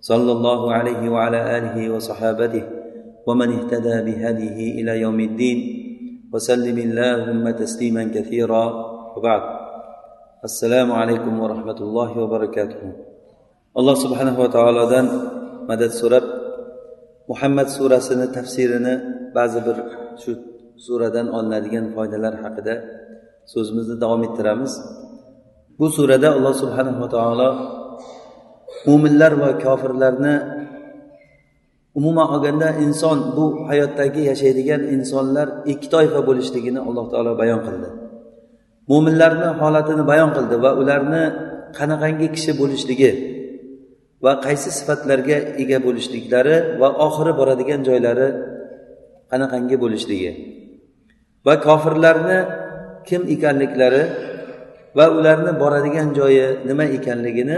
صلى الله عليه وعلى آله وصحابته ومن اهتدى بهديه إلى يوم الدين وسلم اللهم تسليما كثيرا وبعد السلام عليكم ورحمة الله وبركاته alloh subhanava taolodan madad so'rab muhammad surasini tafsirini ba'zi bir shu suradan olinadigan foydalar haqida so'zimizni davom ettiramiz bu surada alloh subhanava taolo mo'minlar va kofirlarni umuman olganda inson bu hayotdagi yashaydigan insonlar ikki toifa bo'lishligini alloh taolo bayon qildi. Mo'minlarni holatini bayon qildi va ularni qanaqangi kishi bo'lishligi va qaysi sifatlarga ega bo'lishliklari va oxiri boradigan joylari qanaqangi bo'lishligi va kofirlarni kim ekanliklari va ularni boradigan joyi nima ekanligini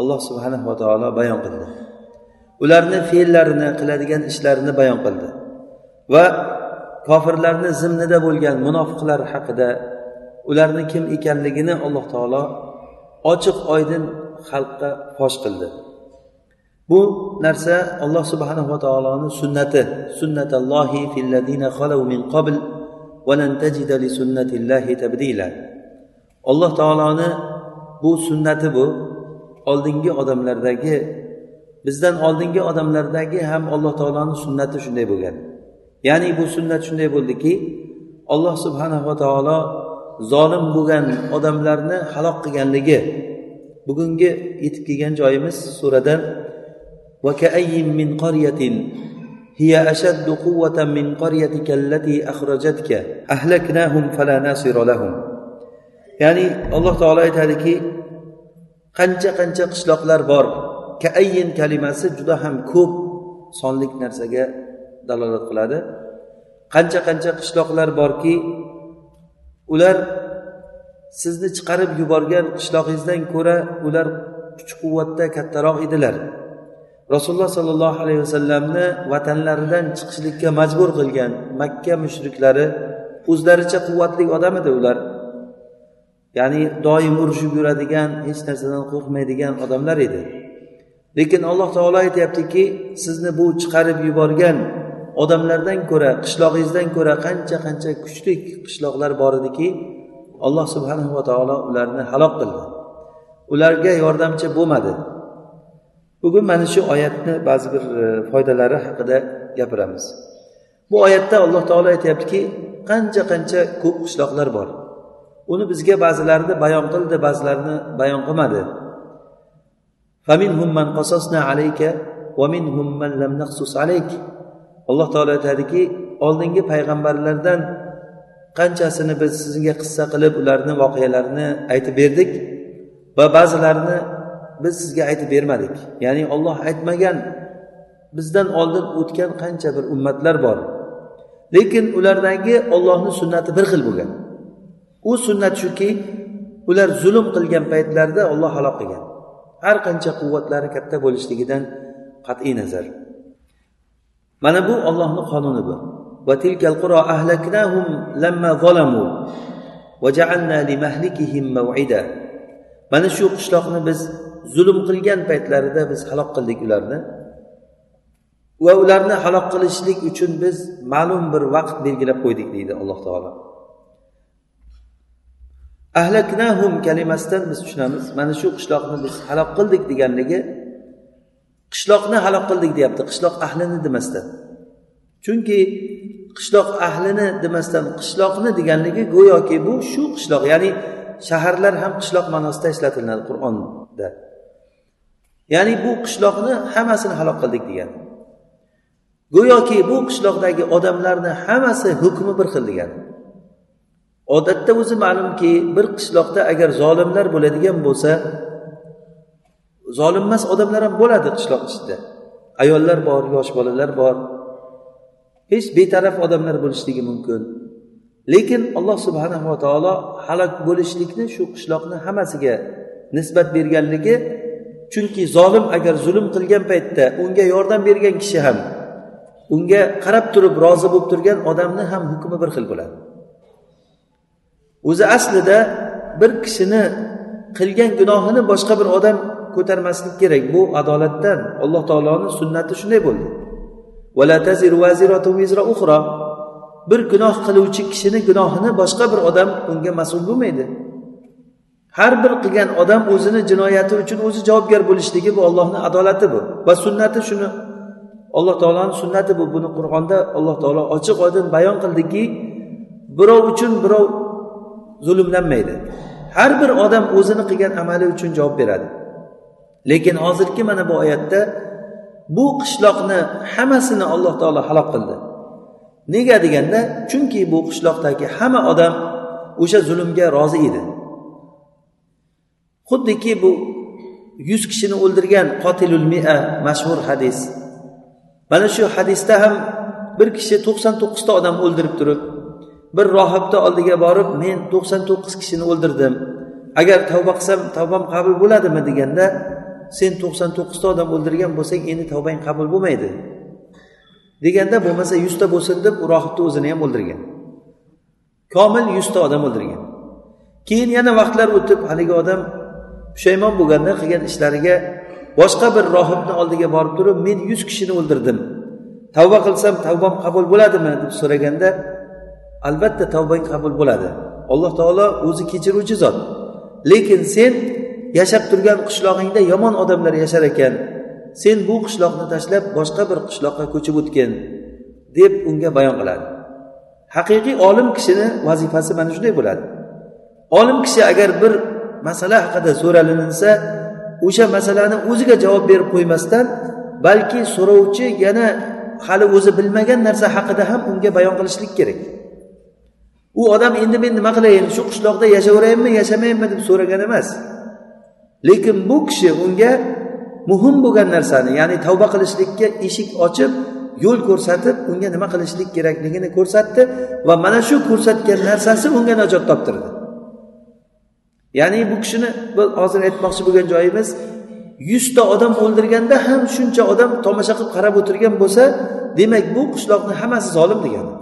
alloh subhanahu va taolo bayon qildi. Ularni fe'llarini qiladigan ishlarini bayon qildi. Va kofirlarni zimnida bo'lgan munofiqlar haqida ularni kim ekanligini alloh taolo ochiq oydin xalqqa fosh qildi. Bu narsa alloh subhanava taoloni sunnati. Sunnatallohi filladina xalav min qabl li sunnatillahi tabdila. Alloh taoloni bu sunnati bu. oldingi odamlardagi bizdan oldingi odamlardagi ham alloh taoloni sunnati shunday bo'lgan ya'ni bu sunnat shunday bo'ldiki alloh subhanava taolo zolim bo'lgan odamlarni halok qilganligi bugungi yetib kelgan joyimiz suradan من قرية هي أشد قوة من قريتك التي أخرجتك أهلكناهم فلا ناصر لهم ya'ni alloh taolo aytadiki qancha qancha qishloqlar bor. Kaayin kalimasi juda ham ko'p. Sonlik narsaga dalolat qiladi. Qancha qancha qishloqlar borki ular sizni chiqarib yuborgan qishlog'ingizdan ko'ra ular kuch quvvatda kattaroq edilar. Rasululloh sollallohu alayhi vasallamni vatanlaridan chiqishlikka majbur qilgan makka mushriklari o'zlaricha quvvatli odam edi ular. Ya'ni doim urushib yuradigan hech narsadan qo'rqmaydigan odamlar edi. Lekin alloh taolo aytyaptiki sizni bu chiqarib yuborgan odamlardan ko'ra qishlog'ingizdan ko'ra qancha qancha kuchli qishloqlar bor ediki alloh subhanahu va taolo ularni halok qildi. Ularga yordamchi bo'lmadi. Bugun mana shu oyatni ba'zi bir e, foydalari haqida gapiramiz. Bu oyatda alloh taolo aytyaptiki qancha qancha ko'p qishloqlar bor. Uni bizga ba'zilarini bayon qildi ba'zilarini bayon qilmadi. Alloh taolo aytadiki oldingi payg'ambarlardan qanchasini biz sizga qissa qilib ularni voqealarini aytib berdik va ba'zilarini biz sizga aytib bermadik. Ya'ni olloh aytmagan bizdan oldin o'tgan qancha bir ummatlar bor. Lekin ulardagi ollohni sunnati bir xil bo'lgan. U sunnat shuki ular zulm qilgan paytlarida olloh halok qilgan. Har qancha quvvatlari katta bo'lishligidan qat'iy nazar. Mana bu ollohni qonuni bu. Mana shu qishloqni biz zulm qilgan paytlarida biz halok qildik ularni. Va ularni halok qilishlik uchun biz ma'lum bir vaqt belgilab qo'ydik deydi alloh taolo. Ahlaknahum kalimasidan biz tushunamiz. Mana shu qishloqni biz halok qildik deganligi qishloqni halok qildik deyapti. Qishloq ahlini demasdan. Chunki qishloq ahlini demasdan qishloqni deganligi go'yoki bu shu qishloq ya'ni shaharlar ham qishloq ma'nosida ishlatiladi qur'onda. Ya'ni bu qishloqni hammasini halok qildik degan. Go'yoki bu qishloqdagi odamlarni hammasi hukmi bir xil degan. Odatda o'zi ma'lumki bir qishloqda agar zolimlar bo'ladigan bo'lsa zolimmas odamlar ham bo'ladi qishloq ichida. Ayollar bor yosh bolalar bor. Hech betaraf odamlar bo'lishligi mumkin. Lekin alloh subhanava taolo halok bo'lishlikni shu qishloqni hammasiga nisbat berganligi chunki zolim agar zulm qilgan paytda unga yordam bergan kishi ham unga qarab turib rozi bo'lib turgan odamni ham hukmi bir xil bo'ladi. O'zi aslida bir kishini qilgan gunohini boshqa bir odam ko'tarmaslik kerak. Bu adolatdan alloh taoloni sunnati shunday bo'ldi. Bir gunoh qiluvchi kishini gunohini boshqa bir odam unga mas'ul bo'lmaydi. Har bir qilgan odam o'zini jinoyati uchun o'zi javobgar bo'lishligi bu ollohni adolati bu va sunnati shuni. Alloh taoloni sunnati bu. Buni qur'onda alloh taolo ochiq oydin bayon qildiki birov uchun birov zulmlanmaydi. Har bir odam o'zini qilgan amali uchun javob beradi. Lekin hozirgi mana bu oyatda bu qishloqni hammasini alloh taolo halok qildi. Nega deganda chunki bu qishloqdagi hamma odam o'sha zulmga rozi edi. Xuddiki bu yuz kishini o'ldirgan qotilul mia mashhur hadis. Mana shu hadisda ham bir kishi to'qson to'qqizta odam o'ldirib turib bir rohibni oldiga borib men to'qson to'qqiz kishini o'ldirdim. Agar tavba qilsam tavbam qabul bo'ladimi deganda sen to'qson to'qqizta odam o'ldirgan bo'lsang endi tavbang qabul bo'lmaydi. Deganda bo'lmasa yuzta bo'lsin deb rohibni o'zini ham o'ldirgan. Komil yuzta odam o'ldirgan. Keyin yana vaqtlar o'tib haligi odam pushaymon bo'lganda qilgan ishlariga boshqa bir rohibni oldiga borib turib men yuz kishini o'ldirdim. Tavba qilsam tavbam qabul bo'ladimi deb so'raganda albatta tavbang qabul bo'ladi. Alloh taolo o'zi kechiruvchi zot. Lekin sen yashab turgan qishlog'ingda yomon odamlar yashar ekan. Sen bu qishloqni tashlab boshqa bir qishloqqa ko'chib o'tgin deb unga bayon qiladi. Haqiqiy olim kishini vazifasi mana shunday bo'ladi. Olim kishi agar bir masala haqida so'ralinsa o'sha masalani o'ziga javob berib qo'ymasdan balki so'rovchi yana hali o'zi bilmagan narsa haqida ham unga bayon qilishlik kerak. U odam endi men nima qilayin? Shu qishloqda yashayverayinmi yashamayinmi deb so'ragan emas. Lekin bu kishi unga muhim bo'lgan narsani ya'ni tavba qilishlikka eshik ochib yo'l ko'rsatib unga nima qilishlik kerakligini ko'rsatdi va mana shu ko'rsatgan narsasi unga najot toptirdi. Ya'ni bu kishini hozir aytmoqchi bo'lgan joyimiz yuzta odam o'ldirganda ham shuncha odam tomosha qilib qarab o'tirgan bo'lsa demak bu qishloqni hammasi zolim degani.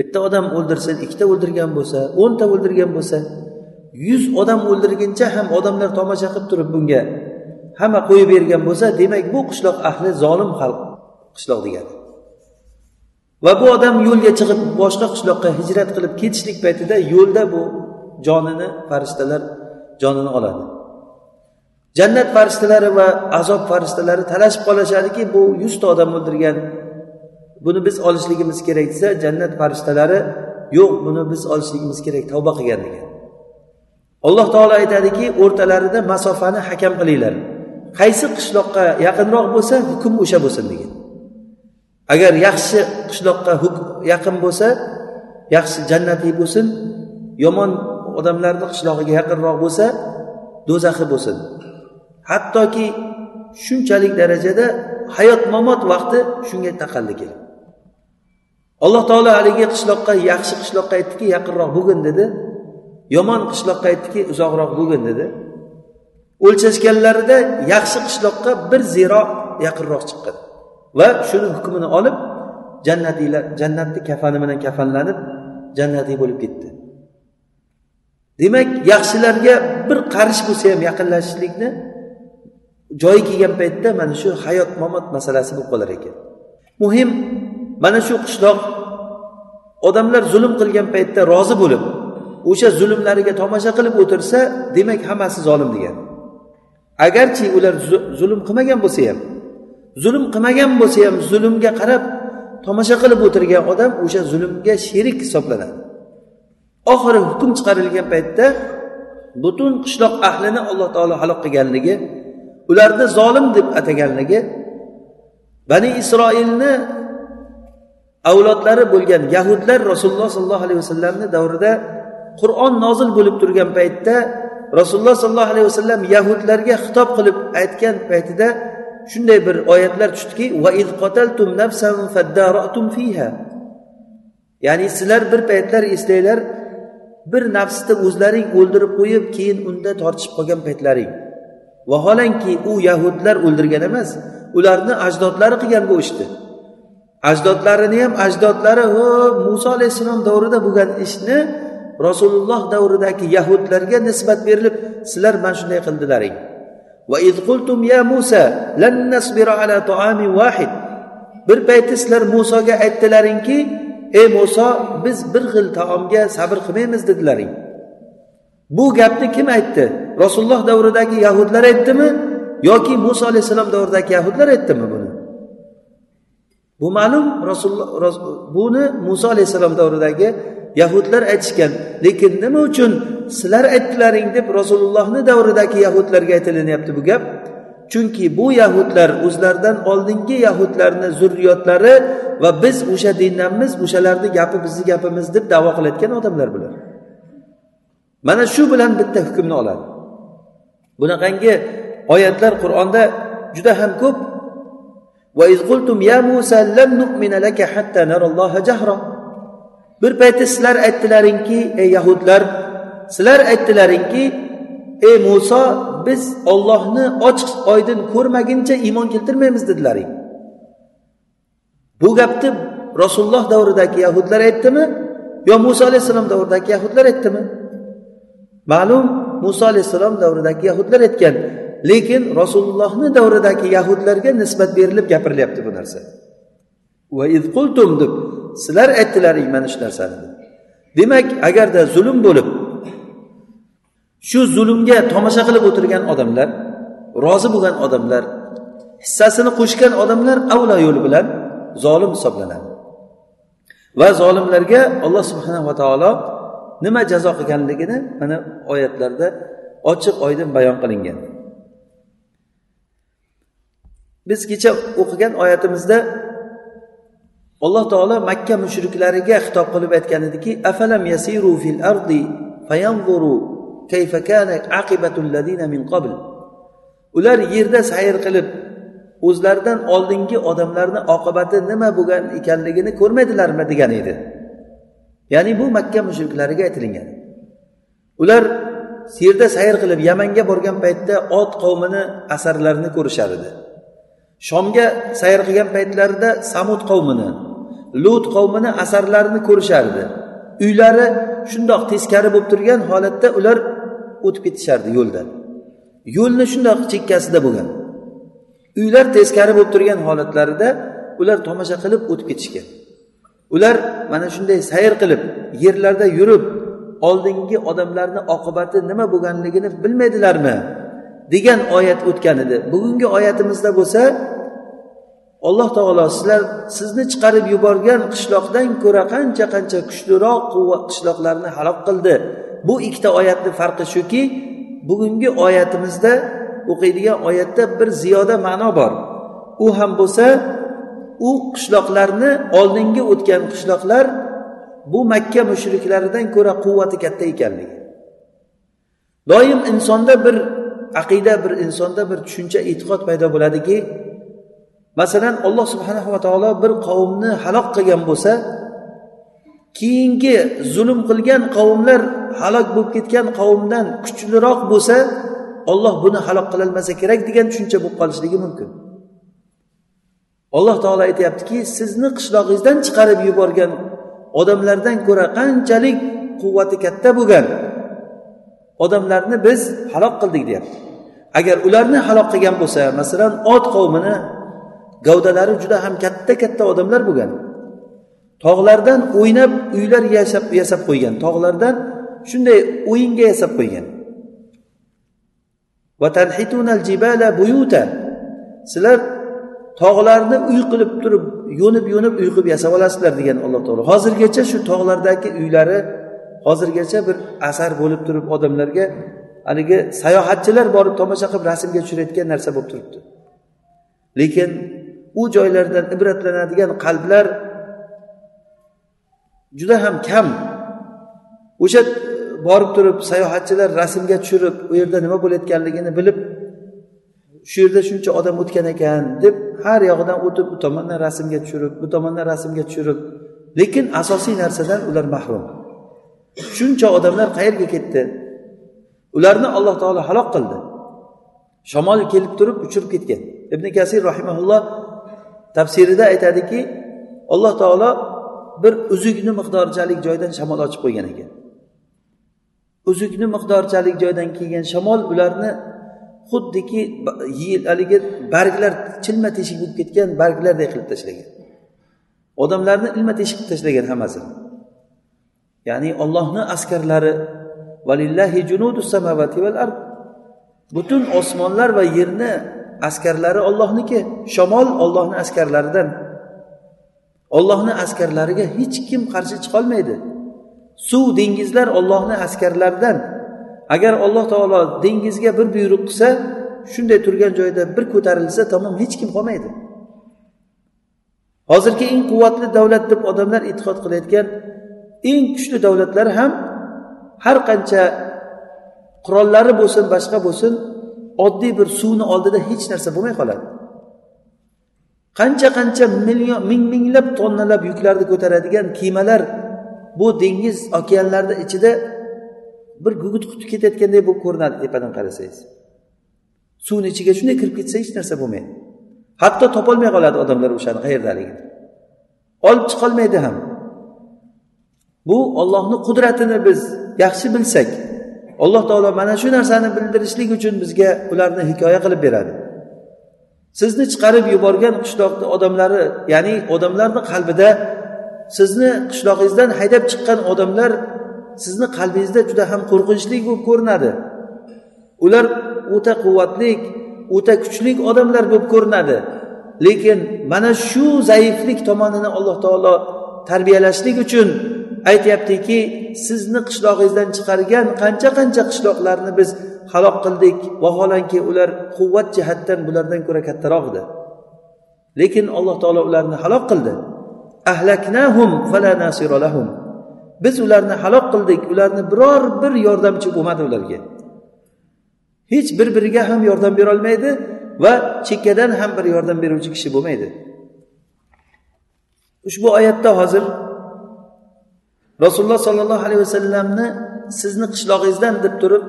Bitta odam o'ldirsin ikkita o'ldirgan bo'lsa o'nta o'ldirgan bo'lsa yuz odam o'ldirguncha ham odamlar tomosha qilib turib bunga hamma qo'yib bergan bo'lsa demak bu qishloq ahli zolim xalq qishloq degani. Va bu odam yo'lga chiqib boshqa qishloqqa hijrat qilib ketishlik paytida yo'lda bu jonini farishtalar jonini oladi. Jannat farishtalari va azob farishtalari talashib qolishadiki bu yuzta odam o'ldirgan buni biz olishligimiz kerak desa jannat farishtalari yo'q buni biz olishligimiz kerak tavba qilgan degan. Alloh taolo aytadiki o'rtalarida masofani hakam qilinglar. Qaysi qishloqqa yaqinroq bo'lsa hukm o'sha bo'lsin degan. Agar yaxshi qishloqqa yaqin bo'lsa yaxshi jannatiy bo'lsin yomon odamlarni qishlog'iga yaqinroq bo'lsa do'zaxi bo'lsin. Hattoki shunchalik darajada hayot mamot vaqti shunga taqaldi keladi alloh taolo haligi qishloqqa yaxshi qishloqqa aytdiki yaqinroq bo'lgin dedi. Yomon qishloqqa aytdiki uzoqroq bo'lgin dedi. O'lchashganlarida yaxshi qishloqqa bir ziro yaqinroq chiqqan va shuni hukmini olib jannatiylar jannatni kafani bilan kafanlanib jannatiy bo'lib ketdi. Demak yaxshilarga bir qarish bo'lsa ham yaqinlashishlikni joyi kelgan paytda mana shu hayot mamot masalasi bo'lib qolar ekan. Muhim mana shu qishloq odamlar zulm qilgan paytda rozi bo'lib o'sha zulmlariga tomosha qilib o'tirsa demak hammasi zolim degan. Agarchi ular zulm qilmagan bo'lsa ham zulm qilmagan bo'lsa ham zulmga qarab tomosha qilib o'tirgan odam o'sha zulmga sherik hisoblanadi. Oxiri hukm chiqarilgan paytda butun qishloq ahlini alloh taolo halok qilganligi ularni zolim deb ataganligi bani isroilni avlodlari bo'lgan yahudlar rasululloh sollallohu alayhi vasallamni davrida qur'on nozil bo'lib turgan paytda rasululloh sollallohu alayhi vasallam yahudlarga xitob qilib aytgan paytida shunday bir oyatlar tushdiki ya'ni sizlar bir paytlar eslanglar bir nafsni o'zlaring o'ldirib qo'yib keyin unda tortishib qolgan paytlaring. Vaholanki u yahudlar o'ldirgan emas ularni ajdodlari qilgan bu ishni ajdodlarini ham ajdodlari ho muso alayhissalom davrida bo'lgan ishni rasululloh davridagi yahudlarga nisbat berilib sizlar mana shunday qildilaring. Bir payti sizlar musoga aytdilaringki ey muso biz bir xil taomga sabr qilmaymiz dedilaring. Bu gapni kim aytdi? Rasululloh davridagi yahudlar aytdimi yoki muso alayhissalom davridagi yahudlar aytdimi buni? Bu ma'lum rasululloh buni muso alayhissalom davridagi yahudlar aytishgan. Lekin nima uchun sizlar aytdilaring deb rasulullohni davridagi yahudlarga aytilinyapti bu gap? Chunki bu yahudlar o'zlaridan oldingi yahudlarni zurriyotlari va biz o'sha dindanmiz o'shalarni gapi bizni gapimiz deb davo qilayotgan odamlar bular. Mana shu bilan bitta hukmni oladi. Bunaqangi oyatlar qur'onda juda ham ko'p bir payti sizlar aytdilaringki ey yahudlar sizlar aytdilaringki ey muso biz ollohni ochiq oydin ko'rmaguncha iymon keltirmaymiz dedilaring. Bu gapni rasululloh davridagi yahudlar aytdimi yo muso alayhissalom davridagi yahudlar aytdimi? Ma'lum muso alayhissalom davridagi yahudlar aytgan lekin rasulullohni davridagi yahudlarga nisbat berilib gapirilyapti bu narsa. Va qultum deb sizlar aytdilaring mana shu narsani demak agarda zulm bo'lib shu zulmga tomosha qilib o'tirgan odamlar rozi bo'lgan odamlar hissasini qo'shgan odamlar avlo yo'l bilan zolim hisoblanadi. Va zolimlarga alloh subhanava taolo nima jazo qilganligini mana oyatlarda ochiq oydin bayon qilingan. Biz kecha o'qigan oyatimizda alloh taolo makka mushriklariga xitob qilib aytgan ediki afalam yasiru fil ardi fayanzuru kayfa kana aqibatul ladina min qabl? Ular yerda sayr qilib o'zlaridan oldingi odamlarni oqibati nima bo'lgan ekanligini ko'rmaydilarmi degan edi. Ya'ni bu makka mushriklariga aytilingan. Ular yerda sayr qilib yamanga borgan paytda ot qavmini asarlarini ko'rishar edi. Shomga sayr qilgan paytlarida samud qavmini lut qavmini asarlarini ko'rishardi. Uylari shundoq teskari bo'lib turgan holatda ular o'tib ketishardi yo'ldan. Yo'lni shundoq chekkasida bo'lgan. Uylar teskari bo'lib turgan holatlarida ular tomosha qilib o'tib ketishgan. Ular mana shunday sayr qilib yerlarda yurib oldingi odamlarni oqibati nima bo'lganligini bilmaydilarmi? Degan oyat o'tgan edi. Bugungi oyatimizda bo'lsa alloh taolo sizlar sizni chiqarib yuborgan qishloqdan ko'ra qancha qancha kuchliroq quvvat qishloqlarni halok qildi. Bu ikkita oyatni farqi shuki bugungi oyatimizda o'qiydigan oyatda bir ziyoda ma'no bor. U ham bo'lsa u qishloqlarni oldingi o'tgan qishloqlar bu makka mushriklaridan ko'ra quvvati katta ekanligi. Doim insonda bir aqida bir insonda bir tushuncha e'tiqod paydo bo'ladiki masalan alloh subhanava taolo bir qavmni halok qilgan bo'lsa keyingi zulm qilgan qavmlar halok bo'lib ketgan qavmdan kuchliroq bo'lsa olloh buni halok qilolmasa kerak degan tushuncha bo'lib qolishligi mumkin. Alloh taolo aytyaptiki sizni qishlog'ingizdan chiqarib yuborgan odamlardan ko'ra qanchalik quvvati katta bo'lgan. Odamlarni biz halok qildik deyapti. Agar ularni halok qilgan bo'lsa masalan ot qavmini gavdalari juda ham katta katta odamlar bo'lgan. Tog'lardan o'ynab uylar yasab yasab qo'ygan. Tog'lardan shunday o'yinga yasab qo'ygan. Sizlar tog'larni uy qilib turib yo'nib yo'nib uy qilib yasab olasizlar degan alloh taolo. Hozirgacha shu tog'lardagi uylari hozirgacha bir asar bo'lib turib odamlarga haligi sayohatchilar borib tomosha qilib rasmga tushirayotgan narsa bo'lib turibdi. Lekin u joylardan ibratlanadigan qalblar juda ham kam. O'sha borib turib sayohatchilar rasmga tushirib u yerda nima bo'layotganligini bilib shu yerda shuncha odam o'tgan ekan deb har yog'idan o'tib bu tomondan rasmga tushirib bu tomondan rasmga tushirib lekin asosiy narsadan ular mahrum. Shuncha odamlar qayerga ketdi? Ularni alloh taolo halok qildi. Shamol kelib turib uchirib ketgan. Ibn kasir rahimaulloh tafsirida aytadiki alloh taolo bir uzukni miqdorchalik joydan shamol ochib qo'ygan ekan. Uzukni miqdorchalik joydan kelgan shamol ularni xuddiki haligi barglar chilma teshik bo'lib ketgan barglarday qilib tashlagan. Odamlarni ilma teshik qilib tashlagan hammasini. Ya'ni ollohni askarlari valillahi junudu samavati val ard. Butun osmonlar va yerni askarlari ollohniki shamol ollohni askarlaridan. Ollohni askarlariga hech kim qarshi chiqolmaydi. Suv dengizlar ollohni askarlaridan. Agar alloh taolo dengizga bir buyruq qilsa shunday turgan joyda bir ko'tarilsa tamom hech kim qolmaydi. Hozirgi eng quvvatli davlat deb odamlar e'tiqod qilayotgan eng kuchli davlatlar ham har qancha qurollari bo'lsin boshqa bo'lsin oddiy bir suvni oldida hech narsa bo'lmay qoladi. Qancha qancha million ming minglab tonnalab yuklarni ko'taradigan kemalar bu dengiz okeanlarni ichida bir gugut qutib ketayotganday bo'lib ko'rinadi tepadan qarasangiz. Suvni ichiga shunday kirib ketsa hech narsa bo'lmaydi. Hatto topolmay qoladi odamlar o'shani qayerdaligini olib chiqolmaydi ham. Bu ollohni qudratini biz yaxshi bilsak alloh taolo mana shu narsani bildirishlik uchun bizga ularni hikoya qilib beradi. Sizni chiqarib yuborgan qishloqni odamlari ya'ni odamlarni qalbida sizni qishlog'ingizdan haydab chiqqan odamlar sizni qalbingizda juda ham qo'rqinchli bo'lib ko'rinadi. Ular o'ta quvvatli o'ta kuchli odamlar bo'lib ko'rinadi. Lekin mana shu zaiflik tomonini alloh taolo tarbiyalashlik uchun aytyaptiki sizni qishlog'ingizdan chiqargan qancha qancha qishloqlarni biz halok qildik. Vaholanki ular quvvat jihatdan bulardan ko'ra kattaroq edi. Lekin alloh taolo ularni halok qildi. Ahlaknahum fala lahum. Biz ularni halok qildik. Ularni biror bir yordamchi bo'lmadi ularga. Hech bir biriga ham yordam berolmaydi va chekkadan ham bir yordam beruvchi kishi bo'lmaydi. Ushbu oyatda hozir rasululloh sollallohu alayhi vasallamni sizni qishlog'ingizdan deb turib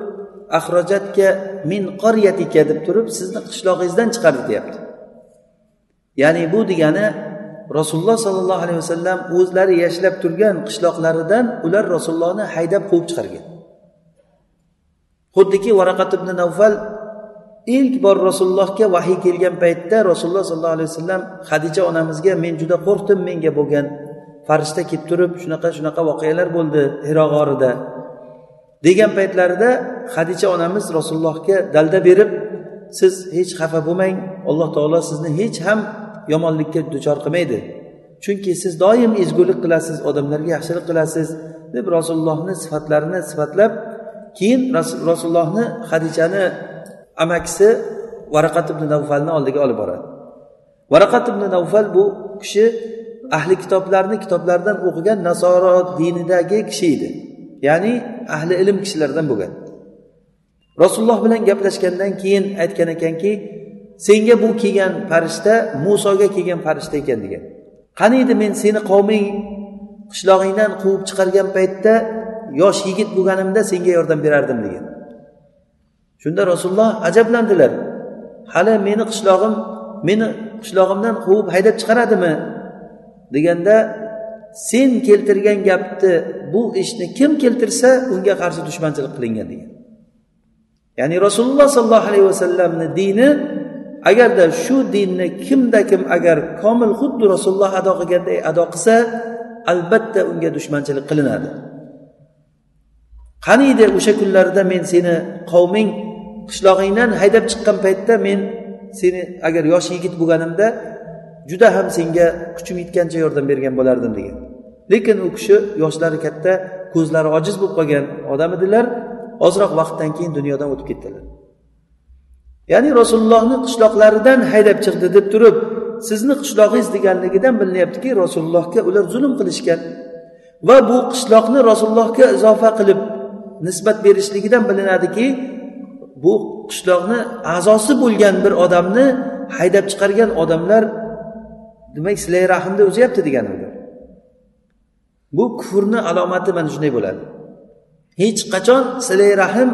axrojatga min qoryatika deb turib sizni qishlog'ingizdan chiqardi deyapti. Ya'ni bu degani rasululloh sollallohu alayhi vasallam o'zlari yashlab turgan qishloqlaridan ular rasulullohni haydab quvib chiqargan. Xuddiki varaqat ibn navfal ilk bor rasulullohga vahiy kelgan paytda rasululloh sollallohu alayhi vasallam hadija onamizga men juda qo'rqdim menga bo'lgan farishta kelib turib shunaqa shunaqa voqealar bo'ldi hiro g'orida degan paytlarida hadicha onamiz rasulullohga dalda berib siz hech xafa bo'lmang alloh taolo sizni hech ham yomonlikka duchor qilmaydi. Chunki siz doim ezgulik qilasiz odamlarga yaxshilik qilasiz deb rasulullohni sifatlarini sifatlab keyin rasulullohni hadichani amakisi varaqat ibn navfalni oldiga olib boradi. Varaqat ibn navfal bu kishi ahli kitoblarni kitoblaridan o'qigan nasoro dinidagi kishi edi. Ya'ni ahli ilm kishilardan bo'lgan. Rasululloh bilan gaplashgandan keyin aytgan ekanki senga bu kelgan farishta musoga kelgan farishta ekan degan. Qaniydi men seni qavming qishlog'ingdan quvib chiqargan paytda yosh yigit bo'lganimda senga yordam berardim degan. Shunda rasululloh ajablandilar. Hali meni qishlog'im meni qishlog'imdan quvib haydab chiqaradimi? Deganda sen keltirgan gapni bu ishni kim keltirsa unga qarshi dushmanchilik qilingan degan. Ya'ni rasululloh sollallohu alayhi vasallamni dini agarda shu dinni kimda kim agar komil xuddi rasululloh ado qilganday ado qilsa albatta unga dushmanchilik qilinadi. Qaniydi o'sha kunlarda men seni qavming qishlog'ingdan haydab chiqqan paytda men seni agar yosh yigit bo'lganimda juda ham senga kuchim yetgancha yordam bergan bo'lardim degan. Lekin u kishi yoshlari katta ko'zlari ojiz bo'lib qolgan odam edilar. Ozroq vaqtdan keyin dunyodan o'tib ketdilar. Ya'ni rasulullohni qishloqlaridan haydab chiqdi deb turib sizni qishlog'ingiz deganligidan bilinyaptiki rasulullohga ular zulm qilishgan va bu qishloqni rasulullohga izofa qilib nisbat berishligidan bilinadiki bu qishloqni a'zosi bo'lgan bir odamni haydab chiqargan odamlar demak silay rahmni uzyapti deganidir bu kufrni alomati mana shunday bo'ladi. Hech qachon silay rahm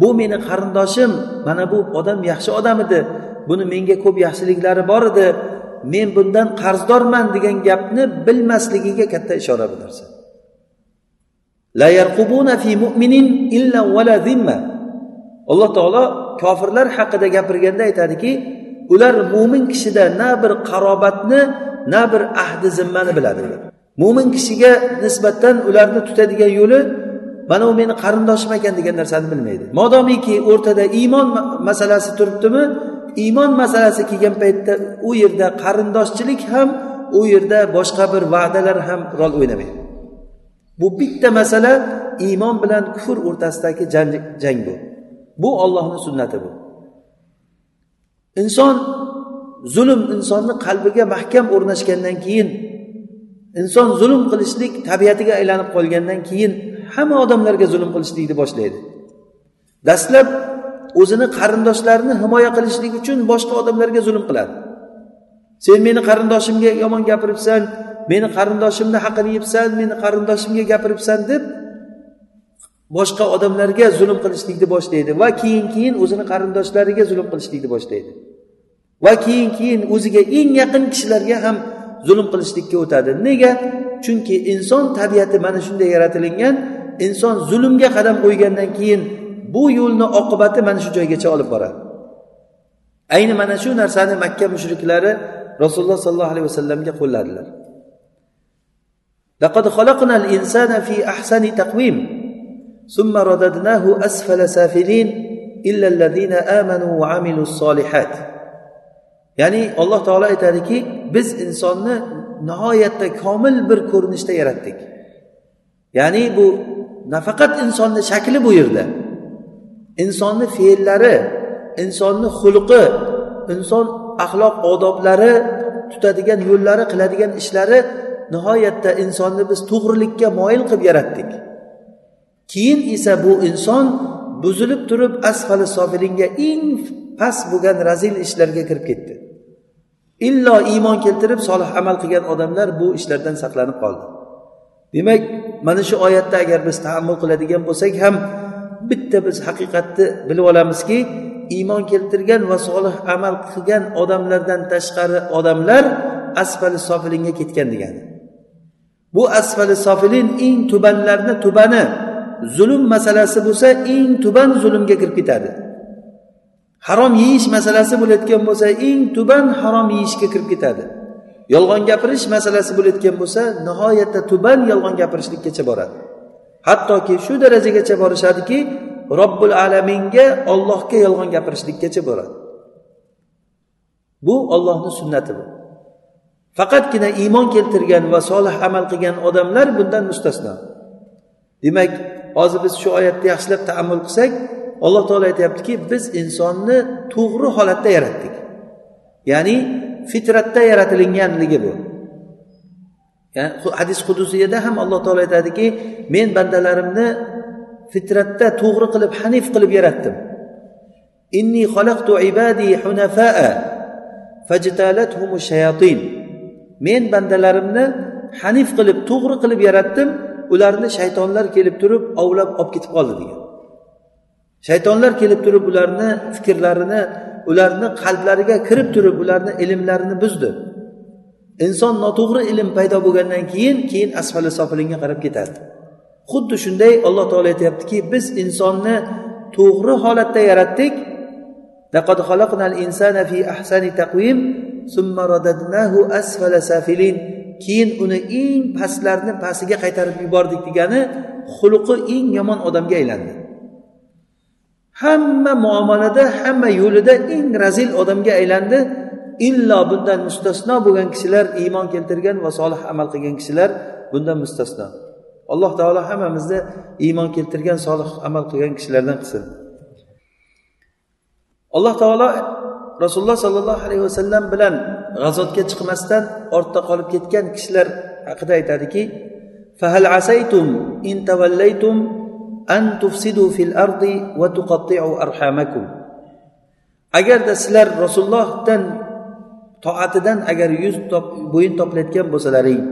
bu meni qarindoshim mana bu odam yaxshi odam edi buni menga ko'p yaxshiliklari bor edi men bundan qarzdorman degan gapni bilmasligiga katta ishora bu narsa alloh taolo kofirlar haqida gapirganda aytadiki ular mo'min kishida na bir qarobatni na bir ahdi zimmani biladi. Mo'min kishiga nisbatan ularni tutadigan yo'li mana u meni qarindoshim ekan degan narsani bilmaydi. Modomiki o'rtada iymon masalasi turibdimi? Iymon masalasi kelgan paytda u yerda qarindoshchilik ham u yerda boshqa bir va'dalar ham rol o'ynamaydi. Bu bitta masala iymon bilan kufr o'rtasidagi jang bu. Bu ollohni sunnati bu. Inson zulm insonni qalbiga mahkam o'rnashgandan keyin inson zulm qilishlik tabiatiga aylanib qolgandan keyin hamma odamlarga zulm qilishlikni boshlaydi. Dastlab o'zini qarindoshlarini himoya qilishlik uchun boshqa odamlarga zulm qiladi. Sen meni qarindoshimga yomon gapiribsan meni qarindoshimni haqini yebsan meni qarindoshimga gapiribsan deb boshqa odamlarga zulm qilishlikni boshlaydi va keyin keyin o'zini qarindoshlariga zulm qilishlikni boshlaydi. va keyin keyin o'ziga eng yaqin kishilarga ham zulm qilishlikka o'tadi nega chunki inson tabiati mana shunday yaratilingan inson zulmga qadam qo'ygandan keyin bu yo'lni oqibati mana shu joygacha olib boradi ayni mana shu narsani makka mushriklari rasululloh sollallohu alayhi vasallamga qo'lladilar لقد خلقنا الإنسان في أحسن تقويم ثم رددناه أسفل سافلين إلا الذين آمنوا وعملوا الصالحات ya'ni alloh taolo aytadiki biz insonni nihoyatda komil bir ko'rinishda yaratdik. Ya'ni bu nafaqat insonni shakli bu yerda. Insonni fe'llari insonni xulqi inson axloq odoblari tutadigan yo'llari qiladigan ishlari nihoyatda insonni biz to'g'rilikka moyil qilib yaratdik. Keyin esa bu inson buzilib turib asfali sofilinga eng past bo'lgan razil ishlarga kirib ketdi. Illo iymon keltirib solih amal qilgan odamlar bu ishlardan saqlanib qoldi. Demak mana shu oyatda agar biz taammul qiladigan bo'lsak ham bitta biz haqiqatni bilib olamizki iymon keltirgan va solih amal qilgan odamlardan tashqari odamlar asfali sofilinga ketgan degani. Bu asfali sofilin eng tubanlarni tubani zulm masalasi bo'lsa eng tuban zulmga kirib ketadi. Harom yeyish masalasi bo'layotgan bo'lsa eng tuban harom yeyishga kirib ketadi. Yolg'on gapirish masalasi bo'layotgan bo'lsa nihoyatda tuban yolg'on gapirishlikkacha boradi. Hattoki shu darajagacha borishadiki robbil alaminga ollohga yolg'on gapirishlikkacha boradi. Bu ollohni sunnati bu. Faqatgina iymon keltirgan va solih amal qilgan odamlar bundan mustasno. Demak hozir biz shu oyatni yaxshilab taammul qilsak alloh taolo aytyaptiki biz insonni to'g'ri holatda yaratdik. Ya'ni fitratda yaratilinganligi bu. Yani hadis qudusiyada ham alloh taolo aytadiki men bandalarimni fitratda to'g'ri qilib hanif qilib yaratdim. Inni xalaqtu ibadi hunafaa fajtalathum shayatin. Men bandalarimni hanif qilib to'g'ri qilib yaratdim ularni shaytonlar kelib turib ovlab olib ketib qoldi degan. Shaytonlar kelib turib ularni fikrlarini ularni qalblariga kirib turib ularni ilmlarini buzdi. Inson noto'g'ri ilm paydo bo'lgandan keyin keyin asfali sofilinga qarab ketadi xuddi shunday alloh taolo aytyaptiki biz insonni to'g'ri holatda yaratdik. Keyin uni eng pastlarni pastiga qaytarib yubordik degani xulqi eng yomon odamga aylandi. Hamma muomalada hamma yo'lida eng razil odamga aylandi. Illo bundan mustasno bo'lgan kishilar iymon keltirgan va solih amal qilgan kishilar bundan mustasno. Alloh taolo hammamizni iymon keltirgan solih amal qilgan kishilardan qilsin. Alloh taolo rasululloh sollallohu alayhi vasallam bilan g'azotga chiqmasdan ortda qolib ketgan kishilar haqida aytadiki fahal asaytum in tavallaytum an tufsidu fil ardi va tuqatti'u arhamakum agarda sizlar rasulullohdan toatidan agar yuz bo'yin toplayotgan bo'lsalaring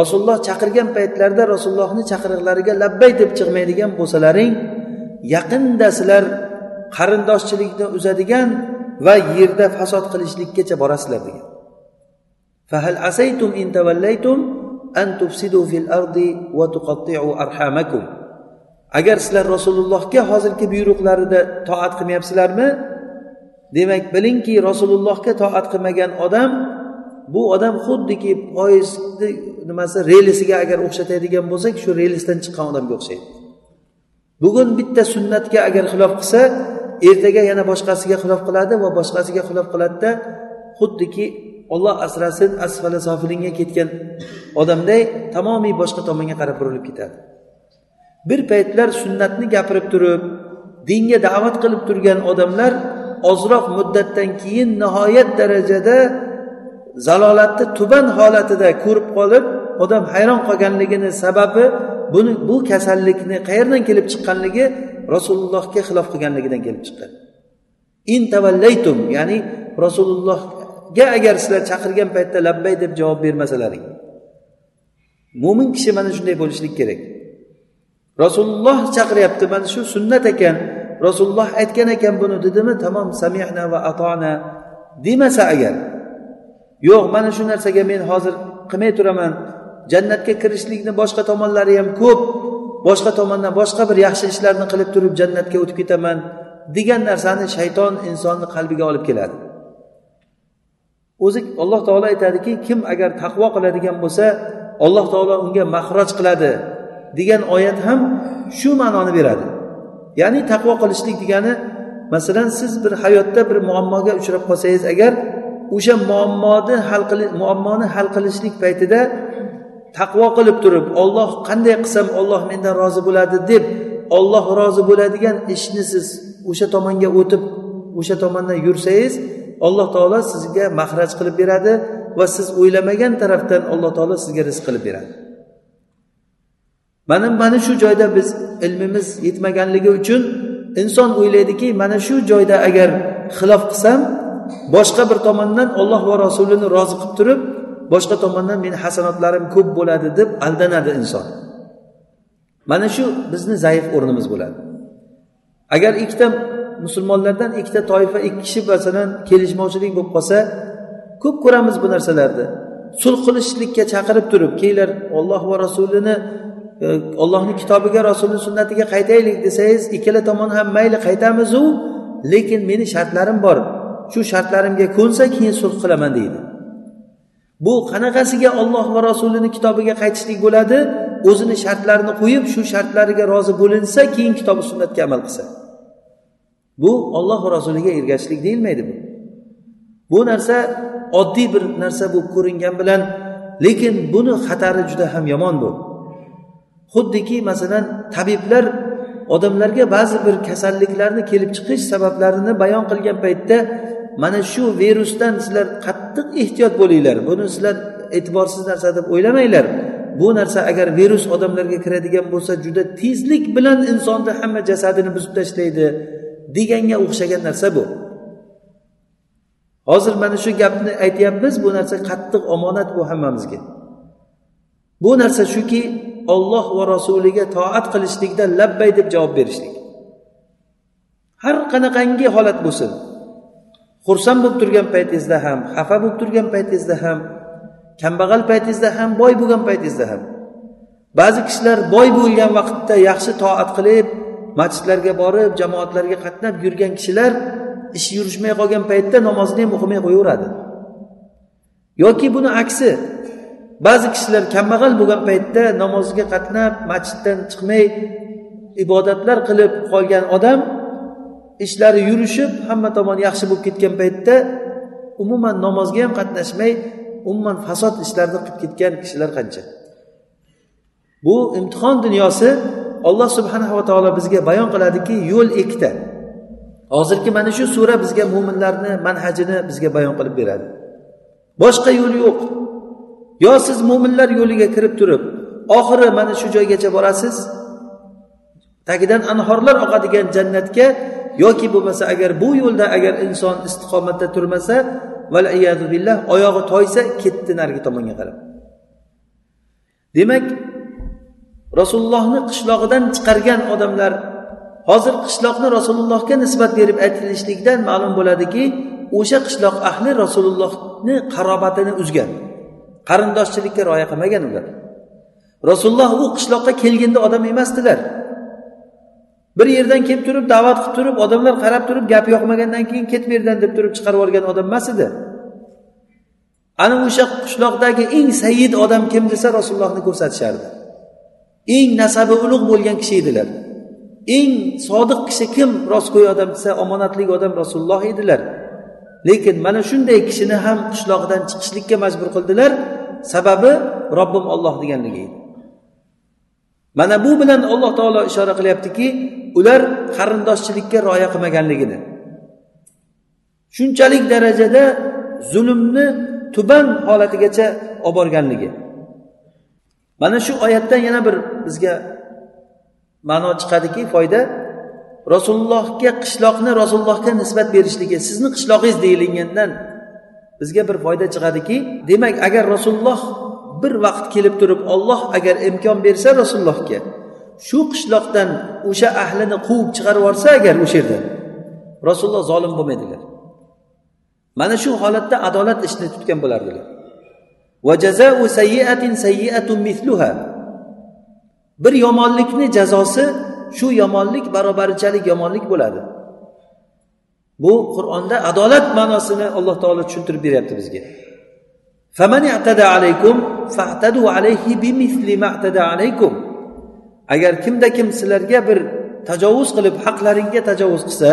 rasululloh chaqirgan paytlarida rasulullohni chaqiriqlariga labbay deb chiqmaydigan bo'lsalaring yaqinda sizlar qarindoshchilikni uzadigan va yerda fasod qilishlikkacha borasizlar degan fahal asaytum in tavallaytum an tufsidu fil ardi va tuqatti'u arhamakum agar sizlar rasulullohga hozirgi buyruqlarida toat qilmayapsizlarmi demak bilingki rasulullohga toat qilmagan odam bu odam xuddiki poyezdni nimasi relisiga agar o'xshatadigan bo'lsak shu relisdan chiqqan odamga o'xshaydi. Bugun bitta sunnatga agar xilof qilsa ertaga yana boshqasiga xilof qiladi va boshqasiga xilof qiladida xuddiki olloh asrasin asfala sofilinga ketgan odamday tamomiy boshqa tomonga qarab burilib ketadi. Bir paytlar sunnatni gapirib turib dinga da'vat qilib turgan odamlar ozroq muddatdan keyin nihoyat darajada zalolatni tuban holatida ko'rib qolib odam hayron qolganligini sababi buni bu kasallikni qayerdan kelib chiqqanligi rasulullohga xilof qilganligidan kelib chiqqan. In tavallaytum ya'ni rasulullohga agar sizlar chaqirgan paytda labbay deb javob bermasalaring. Mo'min kishi mana shunday bo'lishlik kerak. Rasululloh chaqiryapti mana shu sunnat ekan rasululloh aytgan ekan buni dedimi? Tamom samihna va atona demasa agar yo'q mana shu narsaga men hozir qilmay turaman jannatga kirishlikni boshqa tomonlari ham ko'p boshqa tomondan boshqa bir yaxshi ishlarni qilib turib jannatga o'tib ketaman degan narsani shayton insonni qalbiga olib keladi. O'zi alloh taolo aytadiki kim agar taqvo qiladigan bo'lsa alloh taolo unga mahroj qiladi. Degan oyat ham shu ma'noni beradi. Ya'ni taqvo qilishlik degani masalan siz bir hayotda bir muammoga uchrab qolsangiz agar o'sha muammoni hal qili muammoni hal qilishlik paytida taqvo qilib turib olloh qanday qilsam olloh mendan rozi bo'ladi deb olloh rozi bo'ladigan ishni siz o'sha tomonga o'tib o'sha tomondan yursangiz alloh taolo sizga mahraj qilib beradi va siz o'ylamagan tarafdan alloh taolo sizga rizq qilib beradi. Mana mana shu joyda biz ilmimiz yetmaganligi uchun inson o'ylaydiki mana shu joyda agar xilof qilsam boshqa bir tomondan olloh va rasulini rozi qilib turib boshqa tomondan meni hasanotlarim ko'p bo'ladi deb aldanadi inson. Mana shu bizni zaif o'rnimiz bo'ladi. Agar ikkita musulmonlardan ikkita toifa ikki kishi masalan kelishmovchilik bo'lib qolsa ko'p ko'ramiz bu narsalarni. Sulh qilishlikka chaqirib turib kelinglar olloh va rasulini ollohni kitobiga rasulni sunnatiga qaytaylik desangiz ikkala tomon ham mayli qaytamizu lekin meni shartlarim bor. Shu shartlarimga ko'nsa keyin sulh qilaman deydi. Bu qanaqasiga olloh va rasulini kitobiga qaytishlik bo'ladi? O'zini shartlarini qo'yib shu shartlariga rozi bo'linsa keyin kitobi sunnatga amal qilsa. Bu olloh va rasuliga ergashishlik deyilmaydi bu. Bu narsa oddiy bir narsa bo'lib ko'ringan bilan lekin buni xatari juda ham yomon bu. Xuddiki masalan tabiblar odamlarga ba'zi bir kasalliklarni kelib chiqish sabablarini bayon qilgan paytda mana shu virusdan sizlar qattiq ehtiyot bo'linglar. Buni sizlar e'tiborsiz narsa deb o'ylamanglar. Bu narsa agar virus odamlarga kiradigan bo'lsa juda tezlik bilan insonni hamma jasadini buzib tashlaydi deganga o'xshagan narsa bu. Hozir mana shu gapni aytyapmiz bu narsa qattiq omonat bu hammamizga. Bu narsa shuki olloh va rasuliga toat qilishlikda labbay deb javob berishlik. Har qanaqangi holat bo'lsin. Xursand bo'lib turgan paytingizda ham xafa bo'lib turgan paytingizda ham kambag'al paytingizda ham boy bo'lgan paytingizda ham. Ba'zi kishilar boy bo'lgan vaqtda yaxshi toat qilib masjidlarga borib jamoatlarga qatnab yurgan kishilar ish yurishmay qolgan paytda namozni ham o'qimay qo'yaveradi. Yoki buni aksi ba'zi kishilar kambag'al bo'lgan paytda namozga qatnab masjiddan chiqmay ibodatlar qilib qolgan odam ishlari yurishib hamma tomon yaxshi bo'lib ketgan paytda umuman namozga ham qatnashmay umuman fasod ishlarni qilib ketgan kishilar qancha? Bu imtihon dunyosi alloh subhanava taolo bizga bayon qiladiki yo'l ikkita hozirgi mana shu sura bizga mo'minlarni manhajini bizga bayon qilib beradi. Boshqa yo'l yo'q. Yo siz mo'minlar yo'liga kirib turib oxiri mana shu joygacha borasiz? Tagidan anhorlar oqadigan jannatga yoki bo'lmasa agar bu yo'lda agar inson istiqomatda turmasa billah oyog'i toysa ketdi narigi tomonga qarab. Demak rasulullohni qishlog'idan chiqargan odamlar hozir qishloqni rasulullohga nisbat berib aytilishligidan ma'lum bo'ladiki o'sha qishloq ahli rasulullohni qarobatini uzgan. Qarindoshchilikka rioya qilmagan ular. Rasululloh u qishloqqa kelganda odam emasdilar. Bir yerdan kelib turib da'vat qilib turib odamlar qarab turib gapi yoqmagandan keyin ket bu yerdan deb turib chiqarib yuborgan odam emas edi. Ana o'sha qishloqdagi eng sayyid odam kim desa rasulullohni ko'rsatishardi. Eng nasabi ulug' bo'lgan kishi edilar. Eng sodiq kishi kim rostgo'y odam desa omonatli odam rasululloh edilar. Lekin mana shunday kishini ham qishlog'idan chiqishlikka majbur qildilar. Sababi robbim olloh deganligi edi. Mana bu bilan alloh taolo ishora qilyaptiki ular qarindoshchilikka rioya qilmaganligini. Shunchalik darajada zulmni tuban holatigacha olib borganligi mana shu oyatdan yana bir bizga ma'no chiqadiki foyda rasulullohga qishloqni rasulullohga nisbat berishligi sizni qishlog'ingiz deyilingandan bizga bir foyda chiqadiki demak agar rasululloh bir vaqt kelib turib olloh agar imkon bersa rasulullohga shu qishloqdan o'sha ahlini quvib chiqarib yuborsa agar o'sha yerdan rasululloh zolim bo'lmaydilar. Mana shu holatda adolat ishni tutgan bo'lardilar. Bir yomonlikni jazosi shu yomonlik barobarchalik yomonlik bo'ladi. Bu qur'onda adolat ma'nosini alloh taolo tushuntirib beryapti bizga. Agar kimda kim sizlarga bir tajovuz qilib haqlaringga tajovuz qilsa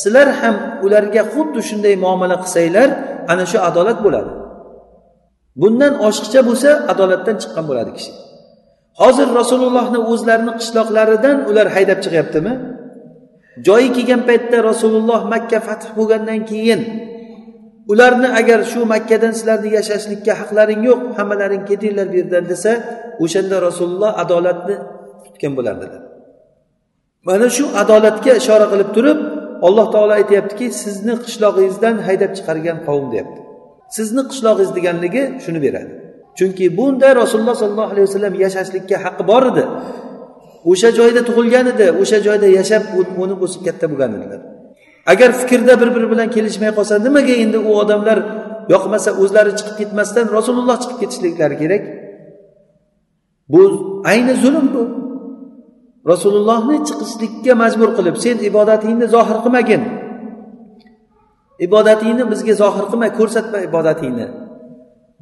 sizlar ham ularga xuddi shunday muomala qilsanglar ana shu adolat bo'ladi. Bundan oshiqcha bo'lsa adolatdan chiqqan bo'ladi kishi. Hozir rasulullohni o'zlarini qishloqlaridan ular haydab chiqyaptimi? Joyi kelgan paytda rasululloh makka fath bo'lgandan keyin ularni agar shu makkadan sizlarni yashashlikka haqlaring yo'q hammalaring ketinglar bu yerdan desa o'shanda rasululloh adolatni tutgan bo'lardilar. Mana shu adolatga ishora qilib turib alloh taolo aytyaptiki sizni qishlog'ingizdan haydab chiqargan qavm deyapti. Sizni qishlog'ingiz deganligi shuni beradi. Chunki bunda rasululloh sollallohu alayhi vasallam yashashlikka haqqi bor edi. O'sha joyda tug'ilgan edi o'sha joyda yashab o'nib o'sib katta bo'lgan edilar agar fikrda bir biri bilan kelishmay qolsa nimaga endi u odamlar yoqmasa o'zlari chiqib ketmasdan rasululloh chiqib ketishliklari kerak? Bu ayni zulm bu. Rasulullohni chiqishlikka majbur qilib sen ibodatingni zohir qilmagin. Ibodatingni bizga zohir qilma ko'rsatma ibodatingni.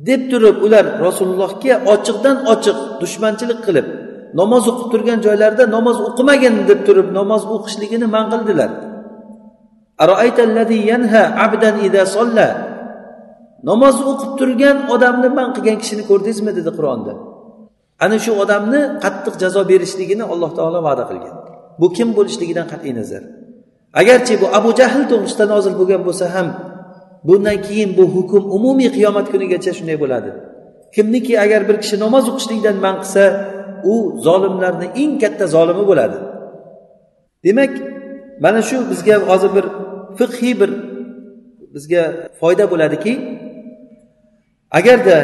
Deb turib ular rasulullohga ochiqdan ochiq dushmanchilik qilib namoz o'qib turgan joylarida namoz o'qimagin deb turib namoz o'qishligini man qildilar. Namoz o'qib turgan odamni man qilgan kishini ko'rdingizmi dedi qur'onda. Ana shu odamni qattiq jazo berishligini alloh taolo va'da qilgan. Bu kim bo'lishligidan qat'iy nazar. Agarchi bu abu jahl to'g'risida nozil bo'lgan bo'lsa ham bundan keyin bu hukm umumiy qiyomat kunigacha shunday bo'ladi. Kimniki agar bir kishi namoz o'qishlikdan man qilsa u zolimlarni eng katta zolimi bo'ladi. Demak mana shu bizga hozir bir fiqhiy bir bizga foyda bo'ladiki agarda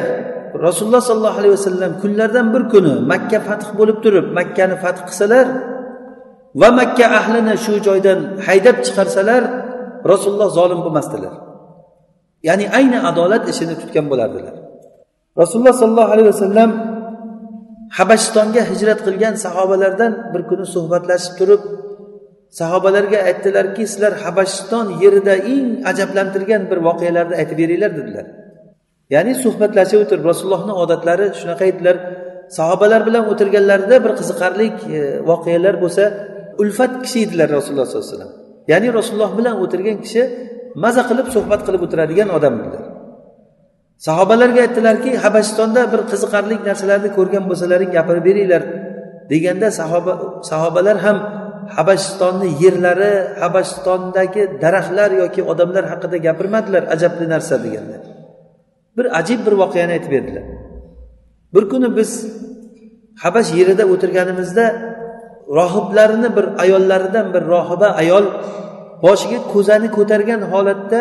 rasululloh sollallohu alayhi vasallam kunlardan bir kuni makka fath bo'lib turib makkani fath qilsalar va makka ahlini shu joydan haydab chiqarsalar rasululloh zolim bo'lmasdilar. Ya'ni ayni adolat ishini tutgan bo'lardilar. Rasululloh sollallohu alayhi vasallam habashistonga hijrat qilgan sahobalardan bir kuni suhbatlashib turib sahobalarga aytdilarki sizlar habashiston yerida eng ajablantirgan bir voqealarni aytib beringlar dedilar. Ya'ni suhbatlashib o'tirib rasulullohni odatlari shunaqa edilar. Sahobalar bilan o'tirganlarida bir qiziqarli e, voqealar bo'lsa ulfat kishi edilar rasululloh sollallohu alayhi vasallam. Ya'ni rasululloh bilan o'tirgan kishi maza qilib suhbat qilib o'tiradigan odam edilar sahobalarga aytdilarki habashistonda bir qiziqarli narsalarni ko'rgan bo'lsalaring gapirib beringlar deganda sahoba sahobalar ham habashistonni yerlari habashistondagi daraxtlar yoki odamlar haqida gapirmadilar ajabli narsa deganda. Bir ajib bir voqeani aytib berdilar. Bir kuni biz habash yerida o'tirganimizda rohiblarni bir ayollaridan bir rohiba ayol boshiga ko'zani ko'targan holatda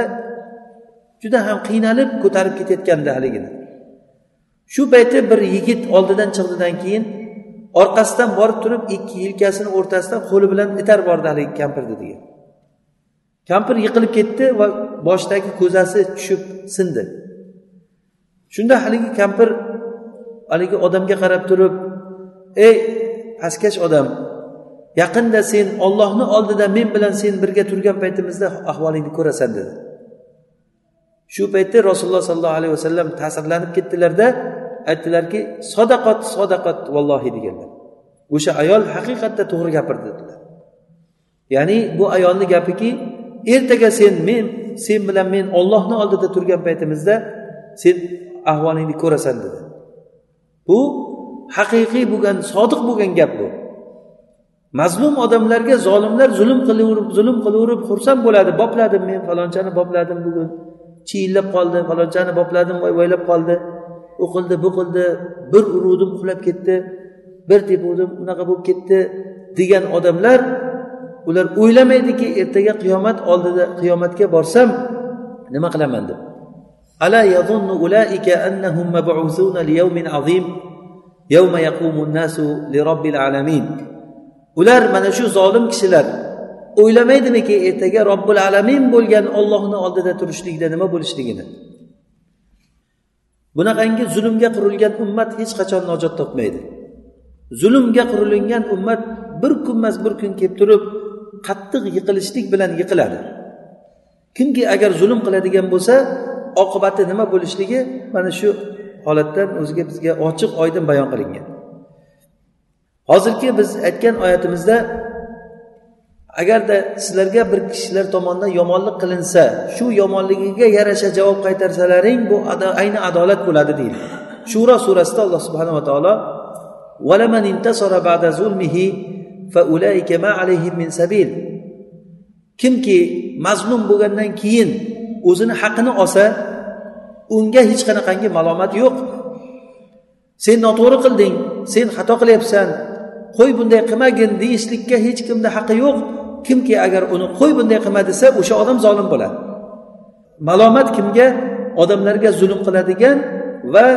juda ham qiynalib ko'tarib ketayotgandi haligini shu payti bir yigit oldidan chiqdidan keyin orqasidan borib turib ikki yelkasini o'rtasidan qo'li bilan itarib bordi haligi kampirni degan. Kampir yiqilib ketdi va boshidagi ko'zasi tushib sindi. Shunda haligi kampir haligi odamga qarab turib ey pastkash odam yaqinda sen ollohni oldida men bilan sen birga turgan paytimizda ahvolingni ko'rasan dedi. Shu paytda rasululloh sollallohu alayhi vasallam ta'sirlanib ketdilarda aytdilarki sodaqat sodaqat vallohi deganlar. O'sha ayol haqiqatda to'g'ri gapirdi dedilar. Ya'ni bu ayolni gapiki ertaga sen men sen bilan men ollohni oldida turgan paytimizda sen ahvolingni ko'rasan dedi. Bu haqiqiy bo'lgan sodiq bo'lgan gap bu. Mazlum odamlarga zolimlar zulm qilaverib zulm qilaverib xursand bo'ladi. Bopladim men falonchani bopladim bugun. Chiyillab qoldi falonchani bopladim voy voylab qoldi. U qildi bu qildi bir uruvdim qulab ketdi bir tepuvdim unaqa bo'lib ketdi degan odamlar ular o'ylamaydiki ertaga qiyomat oldida qiyomatga borsam nima qilaman deb. Ala يظن أولئك annahum mab'usuna liyawmin azim. Yawma يقوم الناس لرب العالمين alamin. Ular mana shu zolim kishilar. O'ylamaydimiki ertaga robbil alamin bo'lgan ollohni oldida turishlikda nima bo'lishligini. Bunaqangi zulmga qurilgan ummat hech qachon najot topmaydi. Zulmga qurilingan ummat bir kunmas bir kun kelib turib qattiq yiqilishlik bilan yiqiladi. Kimki agar zulm qiladigan bo'lsa oqibati nima bo'lishligi mana shu holatdan o'ziga bizga ochiq oydin bayon qilingan. Hozirgi biz aytgan oyatimizda agarda sizlarga bir kishilar tomonidan yomonlik qilinsa shu yomonligiga yarasha javob qaytarsalaring bu ayni adolat bo'ladi deydi. Shuro surasida alloh subhanava taolo kimki mazlum bo'lgandan keyin o'zini haqini olsa unga hech qanaqangi malomat yo'q. Sen noto'g'ri qilding sen xato qilyapsan qo'y bunday qilmagin deyishlikka hech kimni haqqi yo'q. Kimki agar uni qo'y bunday qilma desa o'sha odam zolim bo'ladi. Malomat kimga? Odamlarga zulm qiladigan va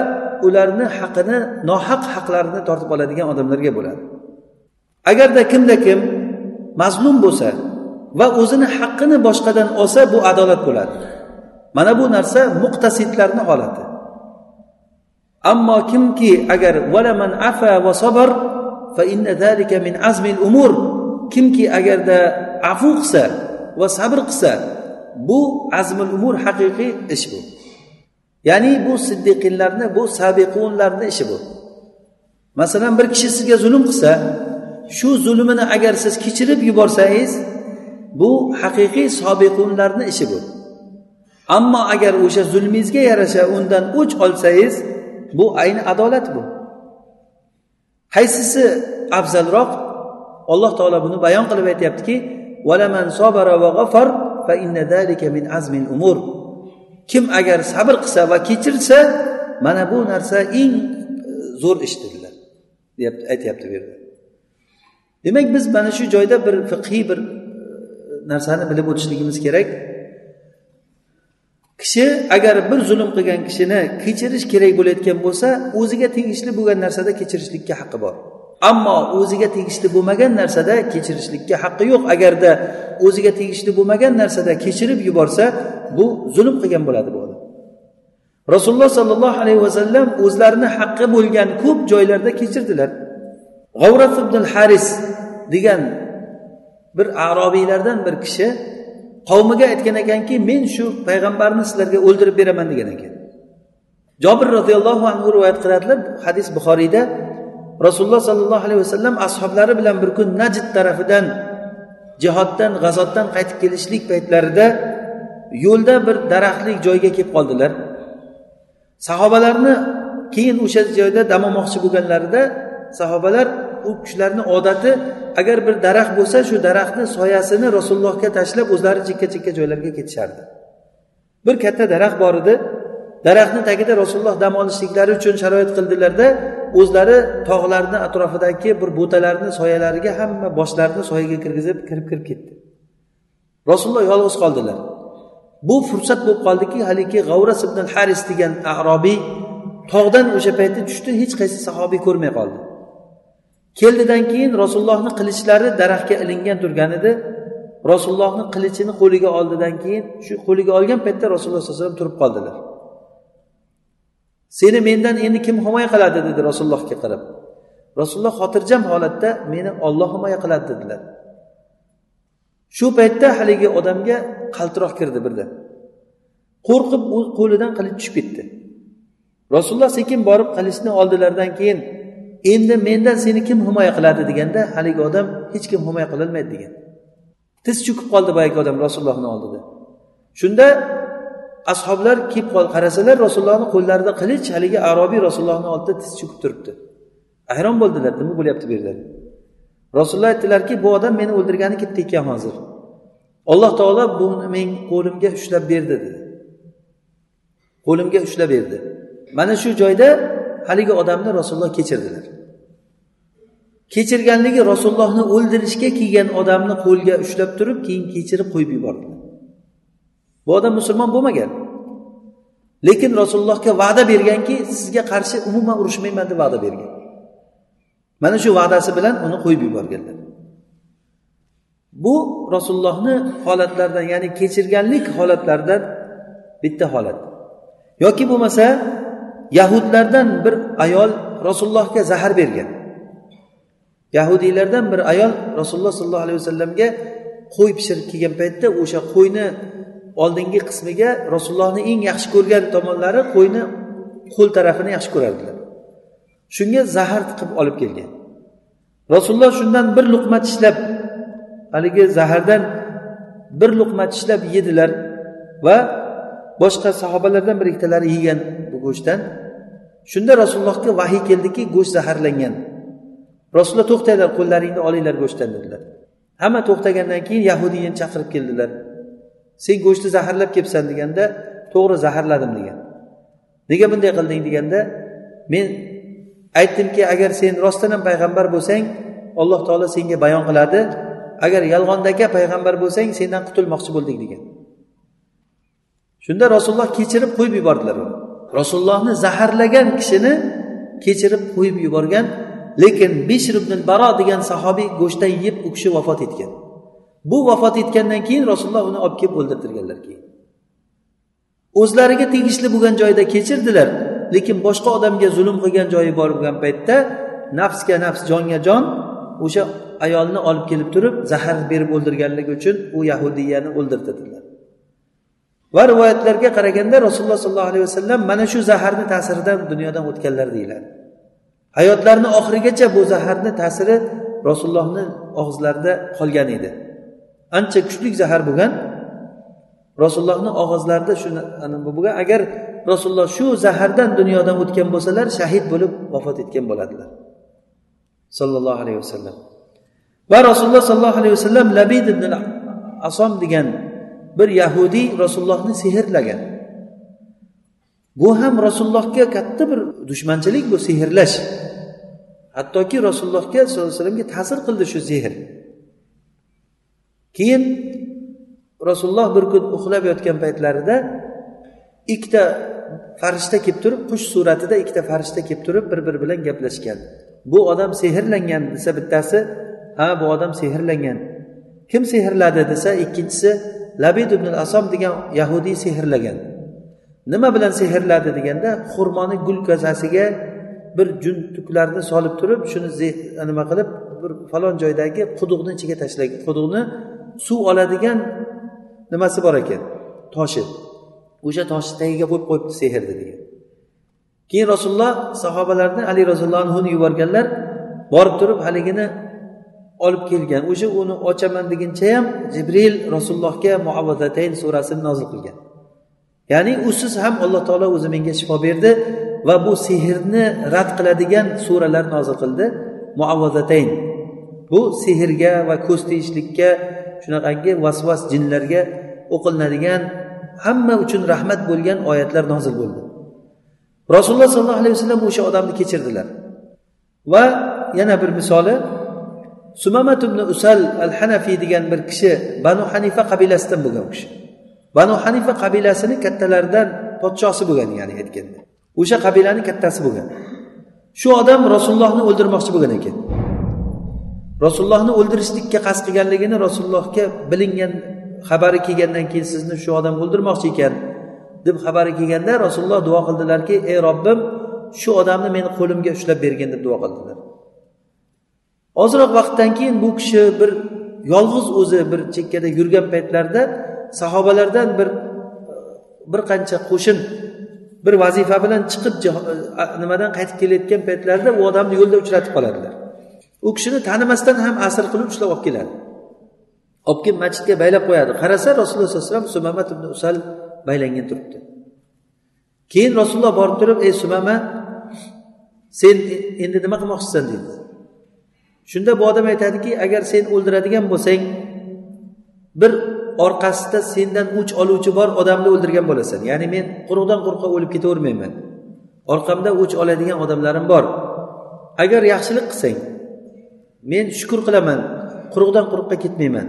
ularni haqini nohaq haqlarini tortib oladigan odamlarga bo'ladi. Agarda kimda kim mazlum bo'lsa va o'zini haqqini boshqadan olsa bu adolat bo'ladi. Mana bu narsa muqtasidlarni holati. Ammo kimki agar valaman afa va sabr min azmil umur. Kimki agarda afu qilsa va sabr qilsa bu azmil umur haqiqiy ish bu. Ya'ni bu siddiqinlarni bu sabiqunlarni ishi bu. Masalan bir kishi sizga zulm qilsa shu zulmini agar siz kechirib yuborsangiz bu haqiqiy sobiqunlarni ishi bu. Ammo agar o'sha zulmingizga yarasha undan o'ch olsangiz bu ayni adolat bu. Qaysisi afzalroq alloh taolo buni bayon qilib aytyaptiki kim agar sabr qilsa va kechirsa mana bu narsa eng e, zo'r ish dedilar deyapti aytyapti bu yerda. Demak biz mana shu joyda bir fiqhiy bir e, narsani bilib o'tishligimiz kerak. Kishi agar bir zulm qilgan kishini kechirish kerak bo'layotgan bo'lsa o'ziga tegishli bo'lgan narsada kechirishlikka haqqi bor. Ammo o'ziga tegishli bo'lmagan narsada kechirishlikka haqqi yo'q. Agarda o'ziga tegishli bo'lmagan narsada kechirib yuborsa bu zulm qilgan bo'ladi bu odam. Rasululloh sollallohu alayhi vasallam o'zlarini haqqi bo'lgan ko'p joylarda kechirdilar. G'avrat ibn haris degan bir arobiylardan bir kishi qavmiga aytgan ekanki men shu payg'ambarni sizlarga o'ldirib beraman degan ekan. Jobir roziyallohu anhu rivoyat qiladilar. Hadis buxoriyda rasululloh sollallohu alayhi vasallam ashoblari bilan bir kun najd tarafidan jihoddan g'azotdan qaytib kelishlik paytlarida yo'lda bir daraxtlik joyga kelib qoldilar. Sahobalarni keyin o'sha joyda dam olmoqchi bo'lganlarida sahobalar u kishilarni odati agar bir daraxt bo'lsa shu daraxtni soyasini rasulullohga tashlab o'zlari chekka chekka joylarga ketishardi. Bir katta daraxt bor edi. Daraxtni tagida rasululloh dam olishliklari uchun sharoit qildilarda o'zlari tog'larni atrofidagi bir bo'talarni soyalariga hamma boshlarini soyaga kirgizib kirib kirib ketdi. Rasululloh yolg'iz qoldilar. Bu fursat bo'lib qoldiki haligi g'avras ibn haris degan arobiy tog'dan o'sha paytda tushdi hech qaysi sahobiy ko'rmay qoldi. Keldidan keyin rasulullohni qilichlari daraxtga ilingan turgan edi rasulullohni qilichini qo'liga oldidan keyin shu qo'liga olgan paytda rasululloh sallallohu alayhi vasallam turib qoldilar. Seni mendan endi kim himoya qiladi? dedi rasulullohga qarab. Rasululloh xotirjam holatda meni olloh himoya qiladi dedilar. Shu paytda haligi odamga qaltiroq kirdi birdan qo'rqib u qo'lidan qilich tushib ketdi. Rasululloh sekin borib qilichni oldilaridan keyin endi mendan seni kim himoya qiladi deganda haligi odam hech kim himoya qilolmaydi degan. Tiz cho'kib qoldi boyagi odam rasulullohni oldida. Shunda ashoblar kelib qarasalar rasulullohni qo'llarida qilich haligi arobiy rasulullohni oldida tiz cho'kib turibdi. Hayron bo'ldilar nima bo'lyapti bu yerda? Rasululloh aytdilarki bu odam meni o'ldirgani ketdi ekan hozir. Alloh taolo buni men qo'limga ushlab berdi dedi. Qo'limga ushlab berdi. Mana shu joyda haligi odamni rasululloh kechirdilar. Kechirganligi rasulullohni o'ldirishga kelgan odamni qo'lga ushlab turib keyin kechirib qo'yib yubordilar. Bu odam musulmon bo'lmagan. Lekin rasulullohga va'da berganki sizga qarshi umuman urushmayman deb va'da bergan. Mana shu va'dasi bilan uni qo'yib yuborganlar. Bu rasulullohni holatlaridan ya'ni kechirganlik holatlaridan bitta holat. Yoki bo'lmasa yahudlardan bir ayol rasulullohga zahar bergan. Yahudiylardan bir ayol rasululloh sollallohu alayhi vasallamga qo'y pishirib kelgan paytda o'sha qo'yni oldingi qismiga rasulullohni eng yaxshi ko'rgan tomonlari qo'yni qo'l tarafini yaxshi ko'rardilar. Shunga zahar tiqib olib kelgan. Rasululloh shundan bir luqma tishlab haligi zahardan bir luqma tishlab yedilar va boshqa sahobalardan bir ikkitalari yegan bu go'shtdan. Shunda rasulullohga vahiy keldiki go'sht zaharlangan. Rasululloh to'xtanglar qo'llaringni olinglar go'shtdan dedilar. Hamma to'xtagandan keyin yahudiyni chaqirib keldilar. Sen go'shtni zaharlab kelibsan deganda to'g'ri zaharladim degan. Nega bunday qilding deganda men aytdimki agar sen rostdan ham payg'ambar bo'lsang alloh taolo senga bayon qiladi. Agar yolg'ondaka payg'ambar bo'lsang sendan qutulmoqchi bo'ldik degan. Shunda rasululloh kechirib qo'yib yubordilar uni. Rasulullohni zaharlagan kishini kechirib qo'yib yuborgan lekin bishr ibn baro degan sahobiy go'shtdan yeb u kishi vafot etgan. Bu vafot etgandan keyin rasululloh uni olib kelib o'ldirtirganlar keyin. O'zlariga tegishli bo'lgan joyda kechirdilar lekin boshqa odamga zulm qilgan joyi bor bo'lgan paytda nafsga nafs jonga jon o'sha ayolni olib kelib turib zahar berib o'ldirganligi uchun u yahudiyani o'ldirtirdilar. Va rivoyatlarga qaraganda rasululloh sollallohu alayhi vasallam mana shu zaharni ta'siridan dunyodan o'tganlar deyiladi. Hayotlarini oxirigacha bu zaharni ta'siri rasulullohni og'izlarida qolgan edi. Ancha kuchli zahar bo'lgan rasulullohni og'izlarida shu bo'lgan. Agar rasululloh shu zahardan dunyodan o'tgan bo'lsalar shahid bo'lib vafot etgan bo'ladilar. Sollallohu alayhi vasallam. Va rasululloh sollallohu alayhi vasallam labid ibn asom degan bir yahudiy rasulullohni sehrlagan. Bu ham rasulullohga katta bir dushmanchilik bu sehrlash. Hattoki rasulullohga sollallohu alayhi vasallamga ta'sir qildi shu sehr. Keyin rasululloh bir kun uxlab yotgan paytlarida ikkita farishta kelib turib qush suratida ikkita farishta kelib turib bir biri bilan gaplashgan. Bu odam sehrlangan desa bittasi ha bu odam sehrlangan. Kim sehrladi desa ikkinchisi labid ibn asom degan yahudiy sehrlagan. Nima bilan sehrladi deganda xurmoni gul kosasiga bir juntuklarni solib turib shuni nima qilib bir falon joydagi quduqni ichiga tashlagan quduqni suv oladigan nimasi bor ekan? Toshi. O'sha toshni tagiga qo'yib qo'yibdi sehrni degan. Keyin rasululloh sahobalarni ali roziyallohu anhuni yuborganlar borib turib haligini olib kelgan. O'sha uni ochaman deguncha ham jibril rasulullohga muavvazatayn surasini nozil qilgan. Ya'ni usiz ham alloh taolo o'zi menga shifo berdi. Va bu sehrni rad qiladigan suralar nozil qildi. Muavvazatayn. Bu sehrga va ko'z tiyishlikka shunaqangi vasvas jinlarga o'qilinadigan hamma uchun rahmat bo'lgan oyatlar nozil bo'ldi. Rasululloh sollallohu alayhi vasallam o'sha odamni kechirdilar. Va yana bir misoli sumamat ibn usal al hanafiy degan bir kishi banu hanifa qabilasidan bo'lgan u kishi. Banu hanifa qabilasini kattalaridan podshosi bo'lgan ya'ni aytganda. O'sha qabilani kattasi bo'lgan. Shu odam rasulullohni o'ldirmoqchi bo'lgan ekan. Rasulullohni o'ldirishlikka qasd qilganligini rasulullohga bilingan xabari kelgandan keyin sizni shu odam o'ldirmoqchi ekan deb xabari kelganda rasululloh duo qildilarki ey robbim shu odamni meni qo'limga ushlab bergin deb duo qildilar. Ozroq vaqtdan keyin bu kishi bir yolg'iz o'zi bir chekkada yurgan paytlarida sahobalardan bir bir qancha qo'shin bir vazifa bilan chiqib nimadan qaytib kelayotgan paytlarida u odamni yo'lda uchratib qoladilar. U kishini tanimasdan ham asr qilib ushlab olib keladi. Olib kelib masjidga baylab qo'yadi. Qarasa rasululloh sallallohu alayhi vasallam sumamat ibn usal baylangan turibdi. Keyin rasululloh borib turib ey sumama sen e, endi nima qilmoqchisan? deydi. Shunda bu odam aytadiki agar sen o'ldiradigan bo'lsang bir orqasida sendan o'ch oluvchi bor odamni o'ldirgan bo'lasan. Ya'ni men quruqdan quruqqa o'lib ketavermayman. Orqamda o'ch oladigan odamlarim bor. Agar yaxshilik qilsang men shukur qilaman quruqdan quruqqa ketmayman.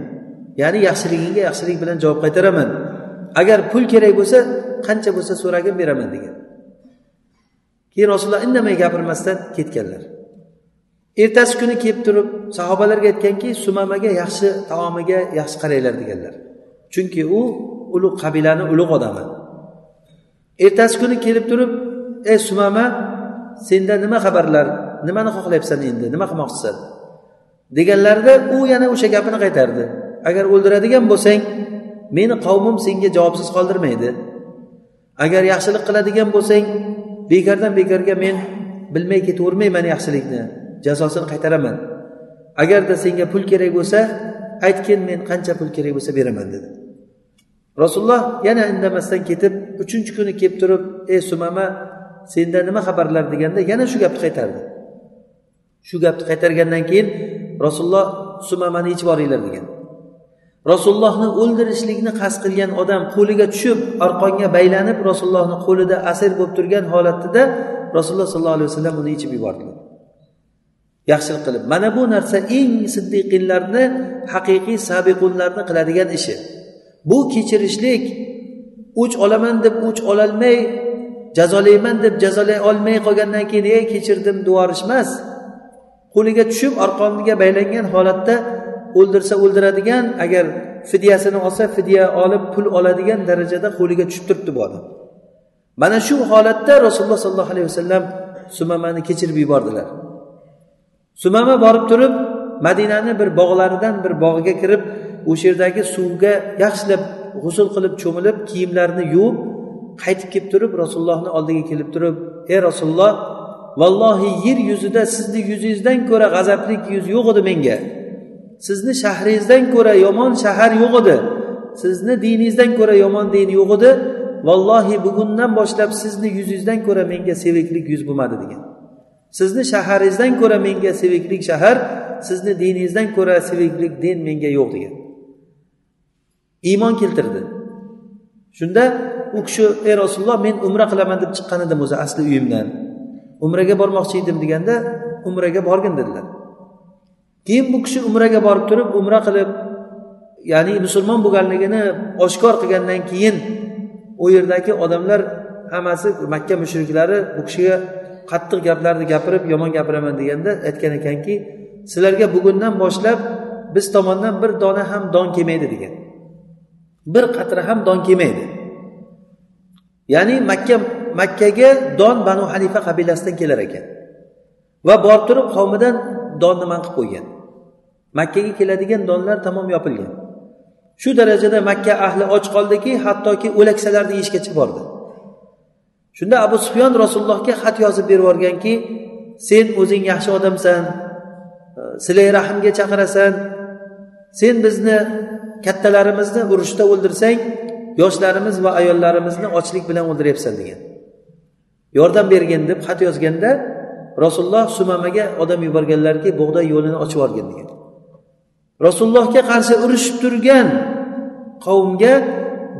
Ya'ni yaxshiligingga yaxshilik bilan javob qaytaraman. Agar pul kerak bo'lsa qancha bo'lsa so'ragin beraman degan. Keyin rasululloh indamay gapirmasdan ketganlar. Ertasi kuni kelib turib sahobalarga aytganki sumamaga yaxshi taomiga yaxshi qaranglar deganlar. Chunki u ulug' qabilani ulug' odami. Ertasi kuni kelib turib ey sumama senda nima xabarlar nimani xohlayapsan endi nima qilmoqchisan? deganlarida u yana o'sha gapini qaytardi. Agar o'ldiradigan bo'lsang meni qavmim senga javobsiz qoldirmaydi. Agar yaxshilik qiladigan bo'lsang bekordan bekorga men bilmay ketavermayman yaxshilikni jazosini qaytaraman. Agarda senga pul kerak bo'lsa aytgin men qancha pul kerak bo'lsa beraman dedi. Rasululloh yana indamasdan ketib uchinchi kuni kelib turib ey sumama senda nima xabarlar? deganda yana shu gapni qaytardi. Shu gapni qaytargandan keyin rasululloh sumamani yechib yuboringlar degan. Rasulullohni o'ldirishlikni qasd qilgan odam qo'liga tushib arqonga baylanib rasulullohni qo'lida asir bo'lib turgan holatida rasululloh sollallohu alayhi vasallam uni yechib yubordilar yaxshilik qilib mana bu narsa eng siddiqinlarni haqiqiy sabiqunlarni qiladigan ishi. Bu kechirishlik o'ch olaman deb o'ch ololmay jazolayman deb jazolay olmay qolgandan keyin ey kechirdim deyuborish emas. Qo'liga tushib arqoniga baylangan holatda o'ldirsa o'ldiradigan agar fidyasini olsa fidya olib pul oladigan darajada qo'liga tushib turibdi bu odam. Mana shu holatda rasululloh sollallohu alayhi vasallam sumamani kechirib yubordilar. Sumama borib turib madinani bir bog'laridan bir bog'iga kirib o'sha yerdagi suvga yaxshilab g'usul qilib cho'milib kiyimlarini yuvib qaytib kelib turib rasulullohni oldiga kelib turib ey rasululloh vallohi yer yuzida sizni yuzingizdan ko'ra g'azabli yuz yo'q edi menga. Sizni shahringizdan ko'ra yomon shahar yo'q edi. Sizni diningizdan ko'ra yomon din yo'q edi. Vallohi bugundan boshlab sizni yuzingizdan ko'ra menga seviklik yuz bo'lmadi degan. Sizni shaharingizdan ko'ra menga seviklik shahar sizni diningizdan ko'ra seviklik din menga yo'q degan. Iymon keltirdi. Shunda u kishi ey rasululloh men umra qilaman deb chiqqan edim o'zi asli uyimdan. Umraga bormoqchi edim deganda umraga borgin dedilar. Keyin bu kishi umraga borib turib umra qilib ya'ni musulmon bo'lganligini oshkor qilgandan keyin u yerdagi odamlar hammasi makka mushriklari bu kishiga qattiq gaplarni gapirib yomon gapiraman deganda aytgan ekanki sizlarga bugundan boshlab biz tomondan bir dona ham don kelmaydi degan. Bir qatra ham don kelmaydi. Ya'ni makka makkaga don banu hanifa qabilasidan kelar ekan. Va borib turib qavmidan donni man qilib qo'ygan. Makkaga keladigan donlar tamom yopilgan. Shu darajada makka ahli och qoldiki hattoki o'laksalarni yeyishgacha bordi. Shunda abu sufyon rasulullohga xat yozib berib yuborganki sen o'zing yaxshi odamsan silay rahmga chaqirasan sen bizni kattalarimizni urushda o'ldirsang yoshlarimiz va ayollarimizni ochlik bilan o'ldiryapsan degan. Yordam bergin deb xat yozganda rasululloh sumamaga odam yuborganlarki bug'doy yo'lini ochib yuborgin degan. Rasulullohga qarshi urushib turgan qavmga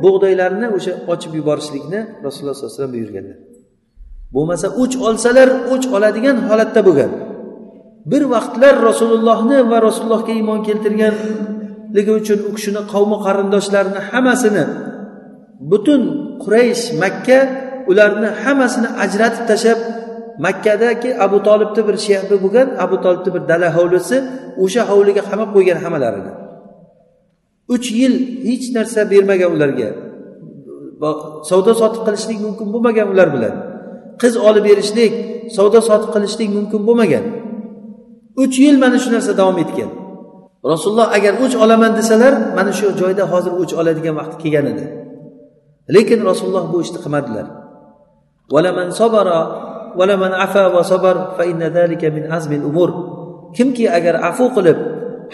bug'doylarni o'sha ochib yuborishlikni rasululloh sallallohu alayhi vasallam buyurganlar bo'lmasa o'ch olsalar o'ch oladigan holatda bo'lgan. Bir vaqtlar rasulullohni va rasulullohga iymon keltirganligi uchun u kishini qavmi qarindoshlarini hammasini butun quraysh makka ularni hammasini ajratib tashlab makkadagi abu tolibni bir shebi bo'lgan abu tolibni bir dala hovlisi o'sha hovliga qamab qo'ygan hammalarini uch yil hech narsa bermagan ularga. Savdo sotiq qilishlik mumkin bo'lmagan ular bilan. Qiz olib berishlik savdo sotiq qilishlik mumkin bo'lmagan. Uch yil mana shu narsa davom etgan. Rasululloh agar o'ch olaman desalar mana shu joyda hozir o'ch oladigan vaqt kelgan edi. Lekin rasululloh bu ishni qilmadilar. Kimki agar afu qilib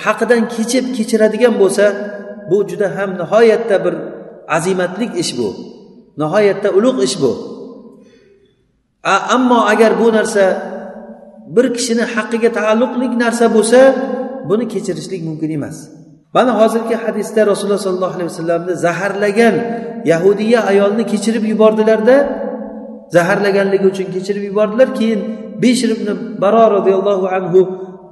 haqidan kechib kechiradigan bo'lsa bu juda ham nihoyatda bir azimatlik ish bu. Nihoyatda ulug' ish bu. Ammo agar bu narsa bir kishini haqqiga taalluqli narsa bo'lsa buni kechirishlik mumkin emas. Mana hozirgi hadisda rasululloh sollallohu alayhi vasallamni zaharlagan yahudiya ayolni kechirib yubordilarda zaharlaganligi uchun kechirib yubordilar keyin beshir ibn baro roziyallohu anhu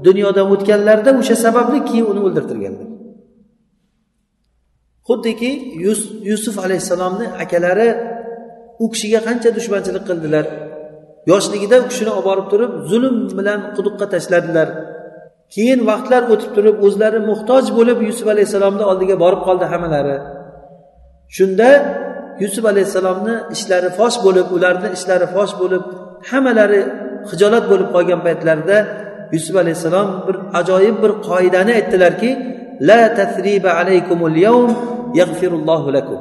dunyodan o'tganlarida o'sha sababli keyin uni o'ldirtirganlar. Xuddiki yusuf alayhissalomni akalari u kishiga qancha dushmanchilik qildilar? Yoshligida u kishini olib borib turib zulm bilan quduqqa tashladilar. Keyin vaqtlar o'tib turib o'zlari muhtoj bo'lib yusuf alayhissalomni oldiga borib qoldi hammalari. Shunda yusuf alayhissalomni ishlari fosh bo'lib ularni ishlari fosh bo'lib hammalari hijolat bo'lib qolgan paytlarida yusuf alayhissalom bir ajoyib bir qoidani aytdilarki la tasriba alaykumul yawm yaghfirullohu lakum.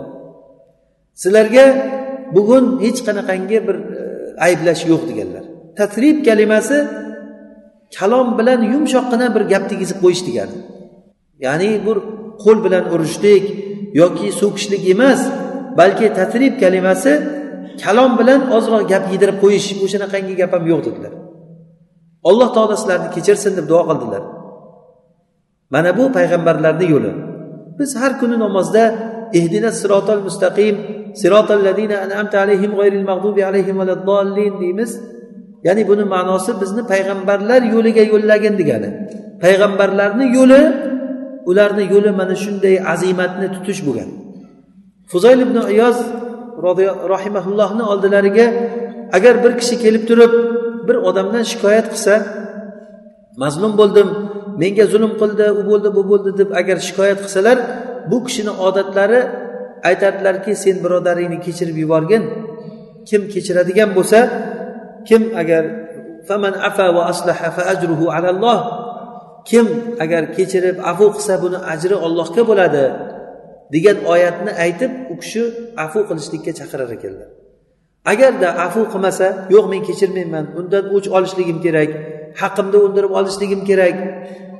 Sizlarga bugun hech qanaqangi bir ayblash yo'q deganlar. Tasrib kalimasi kalom bilan yumshoqqina bir gap tegizib qo'yish degani. Ya'ni bir qo'l bilan urishlik yoki so'kishlik emas balki tasrib kalimasi kalom bilan ozroq gap yedirib qo'yish o'shanaqangi gap ham yo'q dedilar. Alloh taolo sizlarni kechirsin deb duo qildilar. Mana bu payg'ambarlarni yo'li. Biz har kuni namozda اهدنا الصراط المستقيم. mustaqim sirotal ladina an'amta alayhim المغضوب mag'dubi alayhim الضالين deymiz. Ya'ni buni ma'nosi bizni payg'ambarlar yo'liga yo'llagin degani. Payg'ambarlarni yo'li ularni yo'li mana shunday azimatni tutish bo'lgan. Fuzayl ibn iyoz rahimaullohni oldilariga agar bir kishi kelib turib bir odamdan shikoyat qilsa mazlum bo'ldim menga zulm qildi u bo'ldi bu bo'ldi deb agar shikoyat qilsalar bu kishini odatlari aytadilarki sen birodaringni kechirib yuborgin. Kim kechiradigan bo'lsa kim agar faman afa va aslaha fa ajruhu alalloh kim agar kechirib afu qilsa buni ajri ollohga bo'ladi degan oyatni aytib u kishi afu qilishlikka chaqirar ekanlar agarda afu qilmasa yo'q men kechirmayman undan o'ch olishligim kerak haqimni undirib olishligim kerak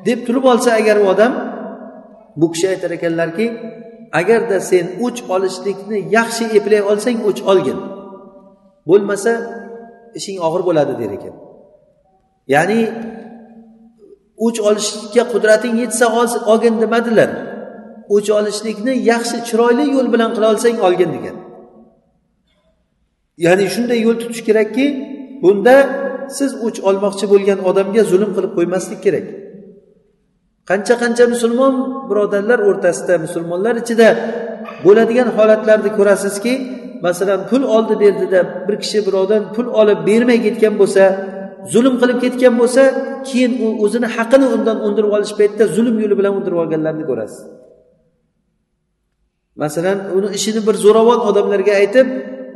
deb turib olsa agar u odam bu kishi aytar ekanlarki agarda sen o'ch olishlikni yaxshi eplay olsang o'ch olgin. Bo'lmasa ishing og'ir bo'ladi der ekan. Ya'ni o'ch olishga qudrating yetsa olgin demadilar. O'ch olishlikni yaxshi chiroyli yo'l bilan qila olsang olgin degan. Ya'ni shunday yo'l tutish kerakki bunda siz o'ch olmoqchi bo'lgan odamga zulm qilib qo'ymaslik kerak. Qancha qancha musulmon birodarlar o'rtasida musulmonlar ichida bo'ladigan holatlarni ko'rasizki masalan pul oldi berdida bir kishi birovdan pul olib bermay ketgan bo'lsa zulm qilib ketgan bo'lsa keyin u o'zini haqini undan undirib olish paytida zulm yo'li bilan undirib olganlarni ko'rasiz. Masalan uni ishini bir zo'ravon odamlarga aytib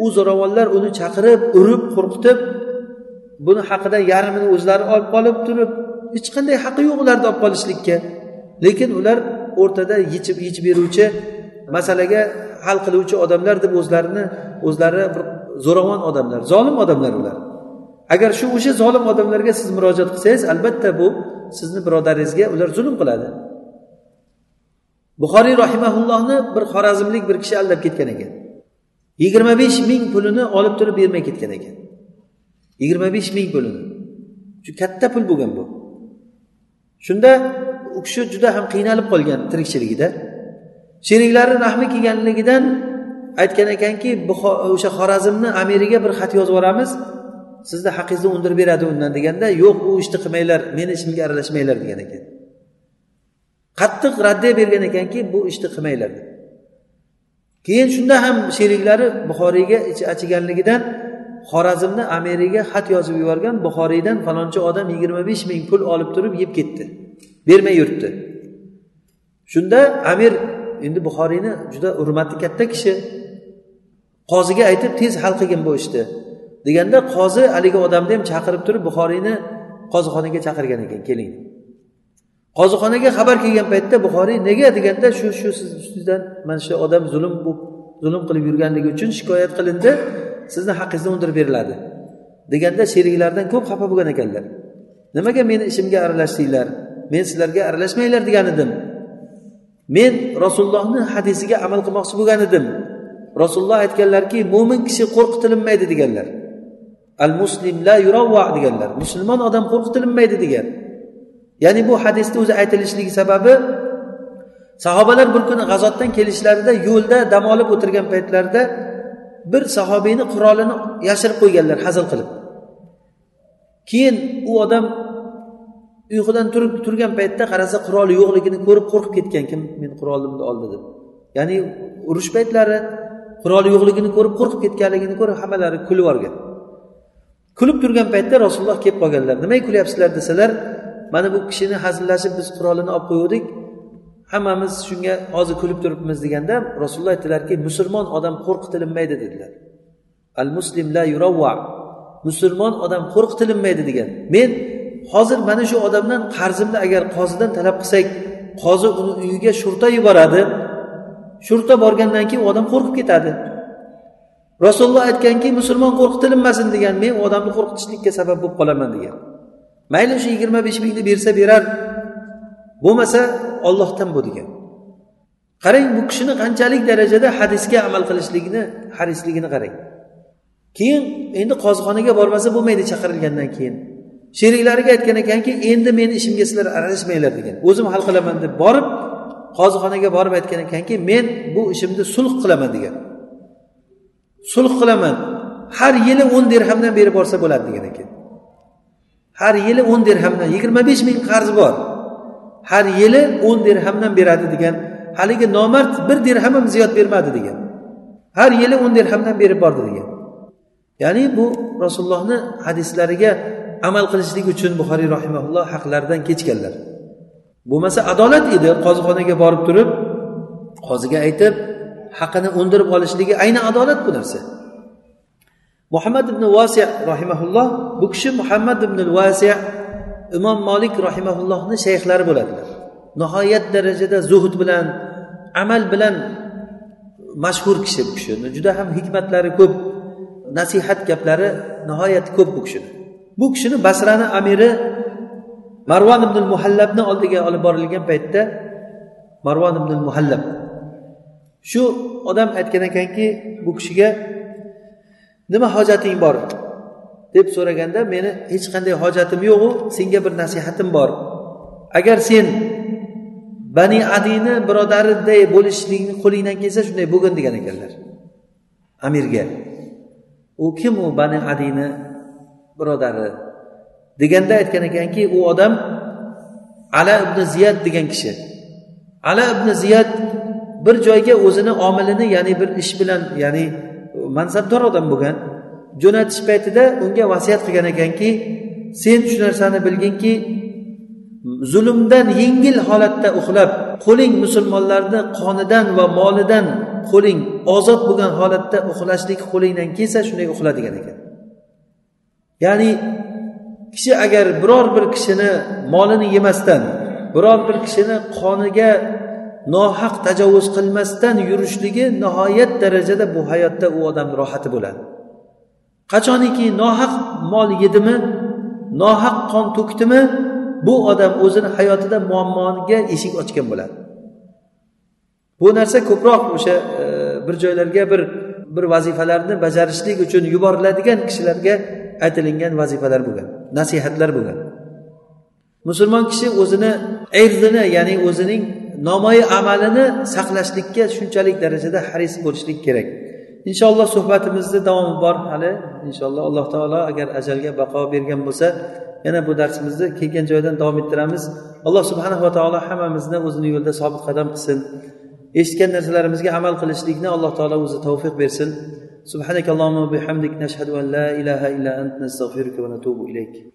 u zo'ravonlar uni chaqirib urib qo'rqitib buni haqidan yarmini o'zlari olib qolib turib hech qanday haqqi yo'q ularni olib qolishlikka. Lekin ular o'rtada yechib yechib beruvchi masalaga hal qiluvchi odamlar deb o'zlarini o'zlari bir zo'ravon odamlar zolim odamlar ular. Agar shu o'sha zolim odamlarga siz murojaat qilsangiz albatta bu sizni birodaringizga ular zulm qiladi. Buxoriy rahimaullohni bir xorazmlik bir kishi aldab ketgan ekan. Yigirma besh ming pulini olib turib bermay ketgan ekan. Yigirma besh ming pulini. Katta pul bo'lgan bu. Shunda u kishi juda ham qiynalib qolgan tirikchiligida. Sheriklari rahmi kelganligidan aytgan ekanki o'sha xorazmni amiriga bir xat yozib yuboramiz. Sizni haqingizni undirib beradi undan deganda yo'q u ishni qilmanglar meni ishimga aralashmanglar degan ekan. Qattiq raddiya bergan ekanki bu ishni qilmanglar deb keyin shunda ham sheriklari buxoriyga ichi achiganligidan xorazmni amiriga xat yozib yuborgan buxoriydan falonchi odam yigirma besh ming pul olib turib yeb ketdi. Bermay yuribdi. Shunda amir endi buxoriyni juda hurmati katta kishi qoziga aytib tez hal qilgin bu ishni deganda qozi haligi odamni ham chaqirib turib buxoriyni qozixonaga chaqirgan ekan keling. Qozixonaga xabar kelgan paytda buxoriy nega? deganda shu shu siz ustingizdan mana shu odam zulm zulm qilib yurganligi uchun shikoyat qilindi. Sizni haqqingizni undirib beriladi. Deganda sheriklardan ko'p xafa bo'lgan ekanlar. Nimaga meni ishimga aralashdinglar men sizlarga aralashmanglar degan edim men rasulullohni hadisiga amal qilmoqchi bo'lgan edim rasululloh aytganlarki mo'min kishi qo'rqitilinmaydi deganlar. Al muslim la yuravva deganlar. Musulmon odam qo'rqitilinmaydi degan. Ya'ni bu hadisni o'zi aytilishligi sababi sahobalar bir kuni g'azotdan kelishlarida yo'lda dam olib o'tirgan paytlarida bir sahobiyni qurolini yashirib qo'yganlar hazil qilib. Keyin u odam uyqudan turib turgan paytda qarasa quroli yo'qligini ko'rib qo'rqib ketgan kim meni qurolimni oldi deb. Ya'ni urush paytlari quroli yo'qligini ko'rib qo'rqib ketganligini ko'rib hammalari kulib yuborgan. Kulib turgan paytda rasululloh kelib qolganlar nimaga kulyapsizlar? desalar mana bu kishini hazillashib biz qurolini olib qo'yuvdik. Hammamiz shunga hozir kulib turibmiz deganda rasululloh aytdilarki musulmon odam qo'rqitilinmaydi dedilar. Al muslim la yuravva musulmon odam qo'rqitilinmaydi degan. Men hozir mana shu odamdan qarzimni agar qozidan talab qilsak qozi uni uyiga shurta yuboradi. Shurta borgandan keyin u odam qo'rqib ketadi. Rasululloh aytganki musulmon qo'rqitilinmasin degan men u odamni qo'rqitishlikka sabab bo'lib qolaman degan. Mayli shu yigirma besh mingni bersa berar. Bo'lmasa ollohdan bu degan. Qarang bu kishini qanchalik darajada hadisga amal qilishligini harisligini qarang. Keyin endi qozixonaga bormasa bo'lmaydi chaqirilgandan keyin. Sheriklariga aytgan ekanki endi meni ishimga sizlar aralashmanglar degan. O'zim hal qilaman deb borib qozixonaga borib aytgan ekanki men bu ishimni sulh qilaman degan. Sulh qilaman. Har yili o'n dirhamdan berib borsa bo'ladi degan ekan. Har yili o'n dirhamdan yigirma besh ming qarz bor. Har yili o'n dirhamdan beradi degan haligi nomard bir dirham ham ziyod bermadi degan. Har yili o'n dirhamdan berib bordi degan. Ya'ni bu rasulullohni hadislariga amal qilishlik uchun buxoriy rahimaulloh haqlaridan kechganlar. Bo'lmasa adolat edi qozixonaga borib turib qoziga aytib haqini undirib olishligi ayni adolat bu narsa. Muhammad ibn vasiy rahimaulloh bu kishi muhammad ibn vasiy imom molik rahimaullohni shayxlari bo'ladilar. Nihoyat darajada zuhd bilan amal bilan mashhur kishi bu kishini. Juda ham hikmatlari ko'p nasihat gaplari nihoyat ko'p bu kishini. Bu kishini basrani amiri marvon ibn muhallabni oldiga olib borilgan paytda marvon ibn muhallab shu odam aytgan ekanki bu kishiga nima hojating bor? Deb so'raganda meni hech qanday hojatim yo'qu senga bir nasihatim bor. Agar sen bani adini birodariday bo'lishlikni qo'lingdan kelsa shunday bo'lgin degan ekanlar. Amirga u kim u bani adini birodari? deganda aytgan ekanki u odam ala ibn ziyad degan kishi. Ala ibn ziyad bir joyga o'zini omilini ya'ni bir ish bilan ya'ni mansabdor odam bo'lgan. Jo'natish paytida unga vasiyat qilgan ekanki sen shu narsani bilginki zulmdan yengil holatda uxlab qo'ling musulmonlarni qonidan va molidan qo'ling ozod bo'lgan holatda uxlashlik qo'lingdan kelsa shunday uxla degan ekan. Ya'ni kishi agar biror bir kishini molini yemasdan biror bir kishini qoniga nohaq tajovuz qilmasdan yurishligi nihoyat darajada bu hayotda u odamni rohati bo'ladi. Qachoniki nohaq mol yedimi nohaq qon to'kdimi bu odam o'zini hayotida muammoga eshik ochgan bo'ladi. Bu narsa ko'proq o'sha e, bir joylarga bir bir vazifalarni bajarishlik uchun yuboriladigan kishilarga aytilingan vazifalar bo'lgan nasihatlar bo'lgan. Musulmon kishi o'zini erzini ya'ni o'zining nomoyi amalini saqlashlikka shunchalik darajada haris bo'lishlik kerak. inshaalloh suhbatimizni davomi bor hali inshaalloh alloh taolo agar ajalga baqo bergan bo'lsa yana bu darsimizni kelgan joydan davom ettiramiz alloh subhanava taolo hammamizni o'zini yo'lida sobit qadam qilsin eshitgan narsalarimizga amal qilishlikni alloh taolo o'zi tavfiq bersin سبحانك اللهم وبحمدك نشهد أن لا إله إلا أنت نستغفرك ونتوب إليك